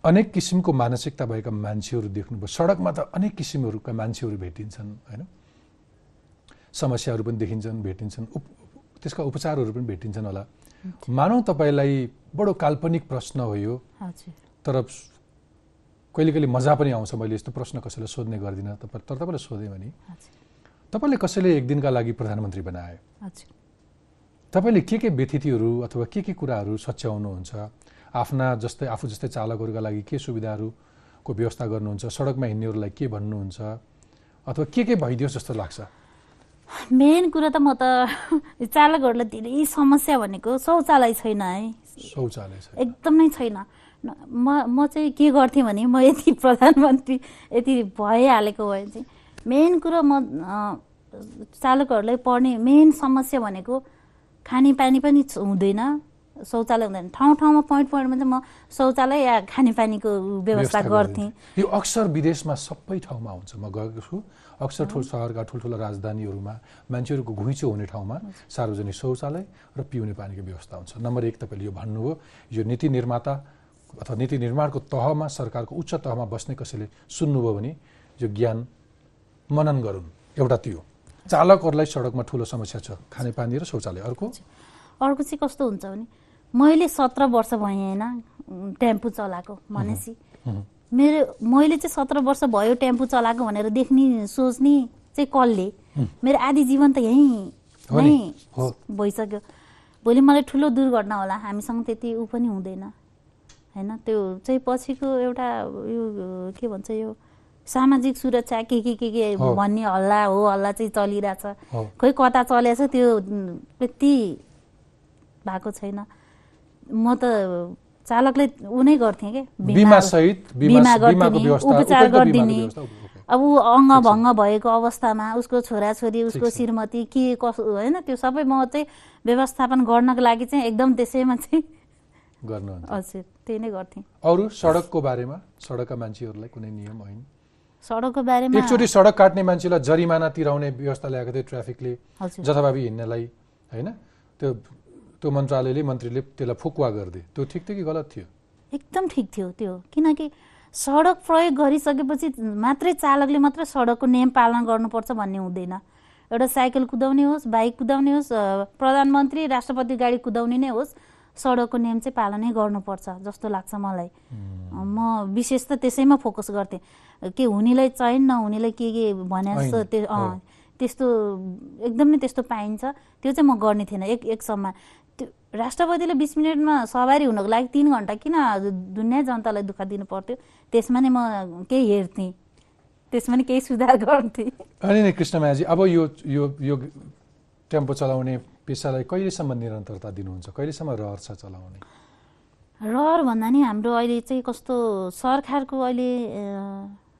अनेक किसिमको मानसिकता भएका मान्छेहरू देख्नुभयो। सडकमा त अनेक किसिमहरूका मान्छेहरू भेटिन्छन् होइन? समस्याहरू पनि देखिन्छन् भेटिन्छन् उप त्यसका उपचारहरू पनि भेटिन्छन् होला। मानौ तपाईँलाई बडो काल्पनिक प्रश्न हो यो। तर कहिले कहिले मजा पनि आउँछ मैले यस्तो प्रश्न कसैलाई सोध्ने गर्दिनँ तपाईँ तर तपाईँलाई सोधेँ भने तपाईँले कसैले एक दिनका लागि प्रधानमन्त्री बनाए? तपाईँले के के व्यथितिहरू अथवा के के कुराहरू सच्याउनुहुन्छ? आफ्ना जस्तै आफू जस्तै चालकहरूका लागि के सुविधाहरूको व्यवस्था गर्नुहुन्छ? सडकमा हिँड्नेहरूलाई के भन्नुहुन्छ? अथवा के के भइदियोस् जस्तो लाग्छ? मेन कुरा त म त चालकहरूलाई धेरै समस्या भनेको शौचालय छैन है। शौचालय एकदमै छैन। म म चाहिँ के गर्थेँ भने म यति प्रधानमन्त्री यति भइहालेको भए चाहिँ मेन कुरो म चालकहरूलाई पर्ने मेन समस्या भनेको खानेपानी पनि हुँदैन। शौचालय हुँदैन। ठाउँ ठाउँमा पोइन्ट पोइन्टमा चाहिँ म शौचालय या खानेपानीको व्यवस्था गर्थेँ। यो अक्सर विदेशमा सबै ठाउँमा हुन्छ म गएको छु। अक्सर ठुलो सहरका ठुल्ठुला राजधानीहरूमा मान्छेहरूको घुइँचो हुने ठाउँमा सार्वजनिक शौचालय र पिउने पानीको व्यवस्था हुन्छ। नम्बर एक तपाईँले यो भन्नुभयो यो नीति निर्माता अथवा नीति निर्माणको तहमा सरकारको उच्च तहमा बस्ने कसैले सुन्नुभयो भने यो ज्ञान मनन गरून्। एउटा त्यो चालकहरूलाई सडकमा ठुलो समस्या छ। खानेपानी र शौचालय। अर्को? अर्को चाहिँ कस्तो हुन्छ भने मैले सत्र वर्ष भएँ होइन टेम्पू चलाएको भनेपछि। मेरो मैले चाहिँ सत्र वर्ष भयो टेम्पू चलाएको भनेर देख्ने सोच्ने चाहिँ कसले? मेरो आधी जीवन त यहीँ हो नि। भइसक्यो। भोलि मलाई ठुलो दुर्घटना होला। हामीसँग त्यति ऊ पनि हुँदैन। होइन त्यो चाहिँ पछिको एउटा यो के भन्छ यो सामाजिक सुरक्षा के के के के। भन्ने हल्ला हो हल्ला चाहिँ चलिरहेछ। खोइ कता चलेछ त्यो त्यति भएको छैन म त चालकले ऊ नै गर्थेँ के बिमा गरिदिने उपचार गरिदिने। अब ऊ अङ्ग भङ्ग भएको अवस्थामा उसको छोराछोरी उसको। श्रीमती के कसो होइन त्यो सबै म चाहिँ व्यवस्थापन गर्नको लागि चाहिँ एकदम त्यसैमा चाहिँ गर्नुहुन्छ। हजुर त्यही नै गर्थेँ। अरू सडकको बारेमा? सडकका मान्छेहरूलाई कुनै नियम होइन? सडकको बारेमा एकचोटि सडक काट्ने मान्छेलाई जरिमाना तिराउने व्यवस्था ल्याएको थियो ट्राफिकले जथाभावी हिँड्नलाई होइन? त्यो त्यो मन्त्रालयले मन्त्रीले त्यसलाई फुकुवा गरिदिए। त्यो ठिक थियो कि गलत थियो? एकदम ठिक थियो त्यो। किनकि सडक प्रयोग गरिसकेपछि मात्रै चालकले मात्र सडकको नियम पालन गर्नुपर्छ भन्ने हुँदैन। एउटा साइकल कुदाउने होस् बाइक कुदाउने होस् प्रधानमन्त्री राष्ट्रपति गाडी कुदाउने नै होस् सडकको नियम चाहिँ पालनै गर्नुपर्छ जस्तो लाग्छ मलाई। म विशेष त त्यसैमा फोकस गर्थेँ। के हुनेलाई चाहिन् नहुनेलाई के के भने जस्तो त्यो त्यस्तो एकदम नै त्यस्तो पाइन्छ। त्यो चाहिँ म गर्ने थिएन एक एक सम्म त्यो राष्ट्रपतिले बिस मिनटमा सवारी हुनको लागि तिन घन्टा किन दुनियाँ जनतालाई दुःख दिनु पर्थ्यो त्यसमा नै म केही हेर्थेँ। त्यसमा नि केही सुधार गर्थेँ। अनि कृष्णमायाजी अब यो यो यो टेम्पो चलाउने पेसालाई कहिलेसम्म निरन्तरता दिनुहुन्छ? कहिलेसम्म रहर छ चलाउने? रहर भन्दा नि हाम्रो अहिले चाहिँ कस्तो सरकारको अहिले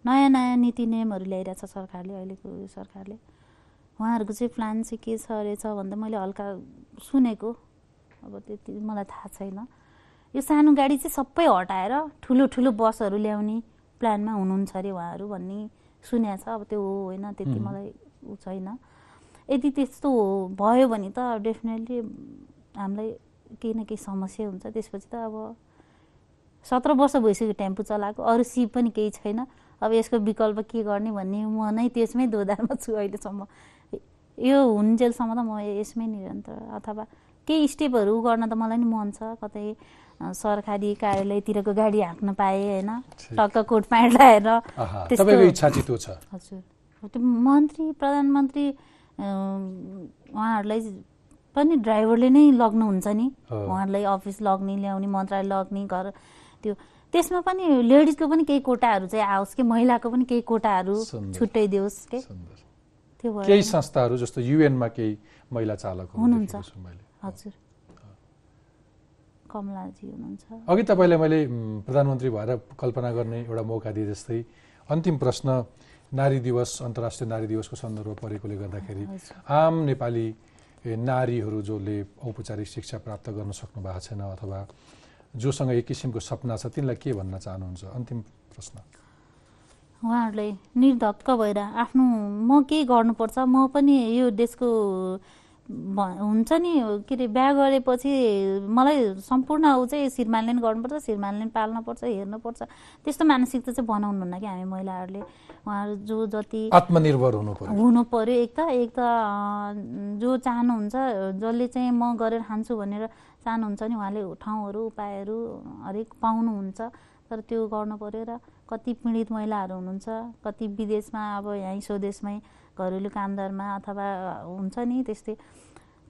नयाँ नयाँ नीति नियमहरू ल्याइरहेछ सरकारले अहिलेको यो सरकारले। उहाँहरूको चाहिँ प्लान चाहिँ के छ रहेछ भन्दा मैले हल्का सुनेको। अब त्यति मलाई थाहा छैन। यो सानो गाडी चाहिँ सबै हटाएर ठुलो ठुलो बसहरू ल्याउने प्लानमा हुनुहुन्छ अरे उहाँहरू भन्ने सुनेको छ अब त्यो हो होइन त्यति. मलाई ऊ छैन। यदि त्यस्तो भयो भने त डेफिनेटली हामीलाई केही न केही समस्या हुन्छ। त्यसपछि त अब सत्र वर्ष भइसक्यो टेम्पो चलाएको अरू सिप पनि केही छैन। अब यसको विकल्प के गर्ने भन्ने म नै त्यसमै दोधारमा छु अहिलेसम्म। यो हुन्जेलसम्म त म यसमै निरन्तर अथवा केही स्टेपहरू गर्न त मलाई नि मन छ। कतै सरकारी कार्यालयतिरको गाडी हाँक्न पाएँ होइन। टक्क कोट प्यान्ट लगाएर मन्त्री प्रधानमन्त्री उहाँहरूलाई पनि ड्राइभरले नै लग्नुहुन्छ नि। उहाँहरूलाई अफिस लग्ने ल्याउने मन्त्रालय लग्ने घर त्यो। त्यसमा पनि लेडिजको पनि केही कोटाहरू चाहिँ आओस् कि? महिलाको पनि केही कोटाहरू। छुट्याइदियोस् के? त्यो भयो केही संस्थाहरू जस्तो युएनमा केही महिला चालकहरू हुनुहुन्छ। हजुर। कमलाजी हुनुहुन्छ। अघि तपाईँलाई मैले प्रधानमन्त्री भएर कल्पना गर्ने एउटा मौका दिए जस्तै अन्तिम प्रश्न नारी दिवस अन्तर्राष्ट्रिय नारी दिवसको सन्दर्भ परेकोले गर्दाखेरि। आम नेपाली नारीहरू जसले औपचारिक शिक्षा प्राप्त गर्न सक्नु भएको छैन अथवा जोसँग एक किसिमको सपना छ तिनलाई के भन्न चाहनुहुन्छ अन्तिम प्रश्न उहाँहरूले निर्धक्क भएर आफ्नो म के गर्नुपर्छ म पनि यो देशको हुन्छ नि के अरे बिहा गरेपछि मलाई सम्पूर्ण ऊ चाहिँ श्रीमानले नि गर्नुपर्छ श्रीमानले नि पाल्नुपर्छ हेर्नुपर्छ। त्यस्तो मानसिकता चाहिँ बनाउनुहुन्न कि हामी महिलाहरूले। उहाँहरू जो जति आत्मनिर्भर हुनु हुनु पर्यो एक त एक त जो चाहनुहुन्छ जसले चाहिँ म गरेर खान्छु भनेर चाहनुहुन्छ नि उहाँले ठाउँहरू उपायहरू हरेक पाउनुहुन्छ। तर त्यो गर्नु पर्यो र कति पीडित महिलाहरू हुनुहुन्छ कति विदेशमा अब यहीँ स्वदेशमै घरेलु कामदारमा अथवा हुन्छ नि त्यस्तै।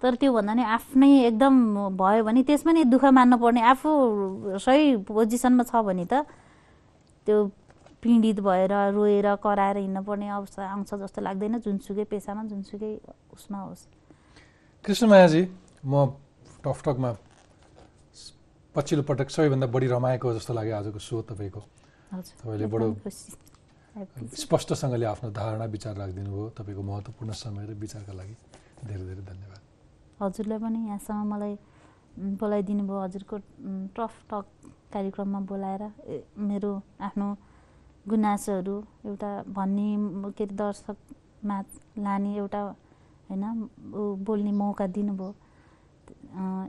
तर त्योभन्दा नि आफ्नै एकदम भयो भने त्यसमा नि दुःख मान्नु पर्ने आफू सही पोजिसनमा छ भने त त्यो पीडित भएर रोएर कराएर हिँड्नुपर्ने अवस्था आउँछ जस्तो लाग्दैन। जुनसुकै पेसामा जुनसुकै उसमा होस्। कृष्णमायाजी म टकटकमा पछिल्लो पटक सबैभन्दा बढी रमाएको जस्तो लाग्यो आजको सो तपाईँको। तपाईँले बडो स्पष्टसँगले आफ्नो धारणा विचार राखिदिनु भयो तपाईँको महत्त्वपूर्ण समय र विचारका लागि धेरै धेरै धन्यवाद। हजुरलाई पनि यहाँसम्म मलाई बोलाइदिनु भयो हजुरको टफ टक कार्यक्रममा बोलाएर मेरो आफ्नो गुनासोहरू एउटा भन्ने के अरे दर्शकमा लाने एउटा होइन बोल्ने मौका दिनुभयो।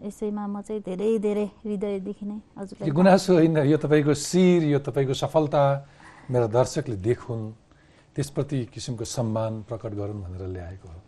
यसैमा म चाहिँ धेरै धेरै हृदयदेखि नै यो हजुरलाई गुनासो होइन यो तपाईँको शिर यो तपाईँको सफलता मेरा दर्शकले देखुन् त्यसप्रति किसिमको सम्मान प्रकट गरून् भनेर ल्याएको हो।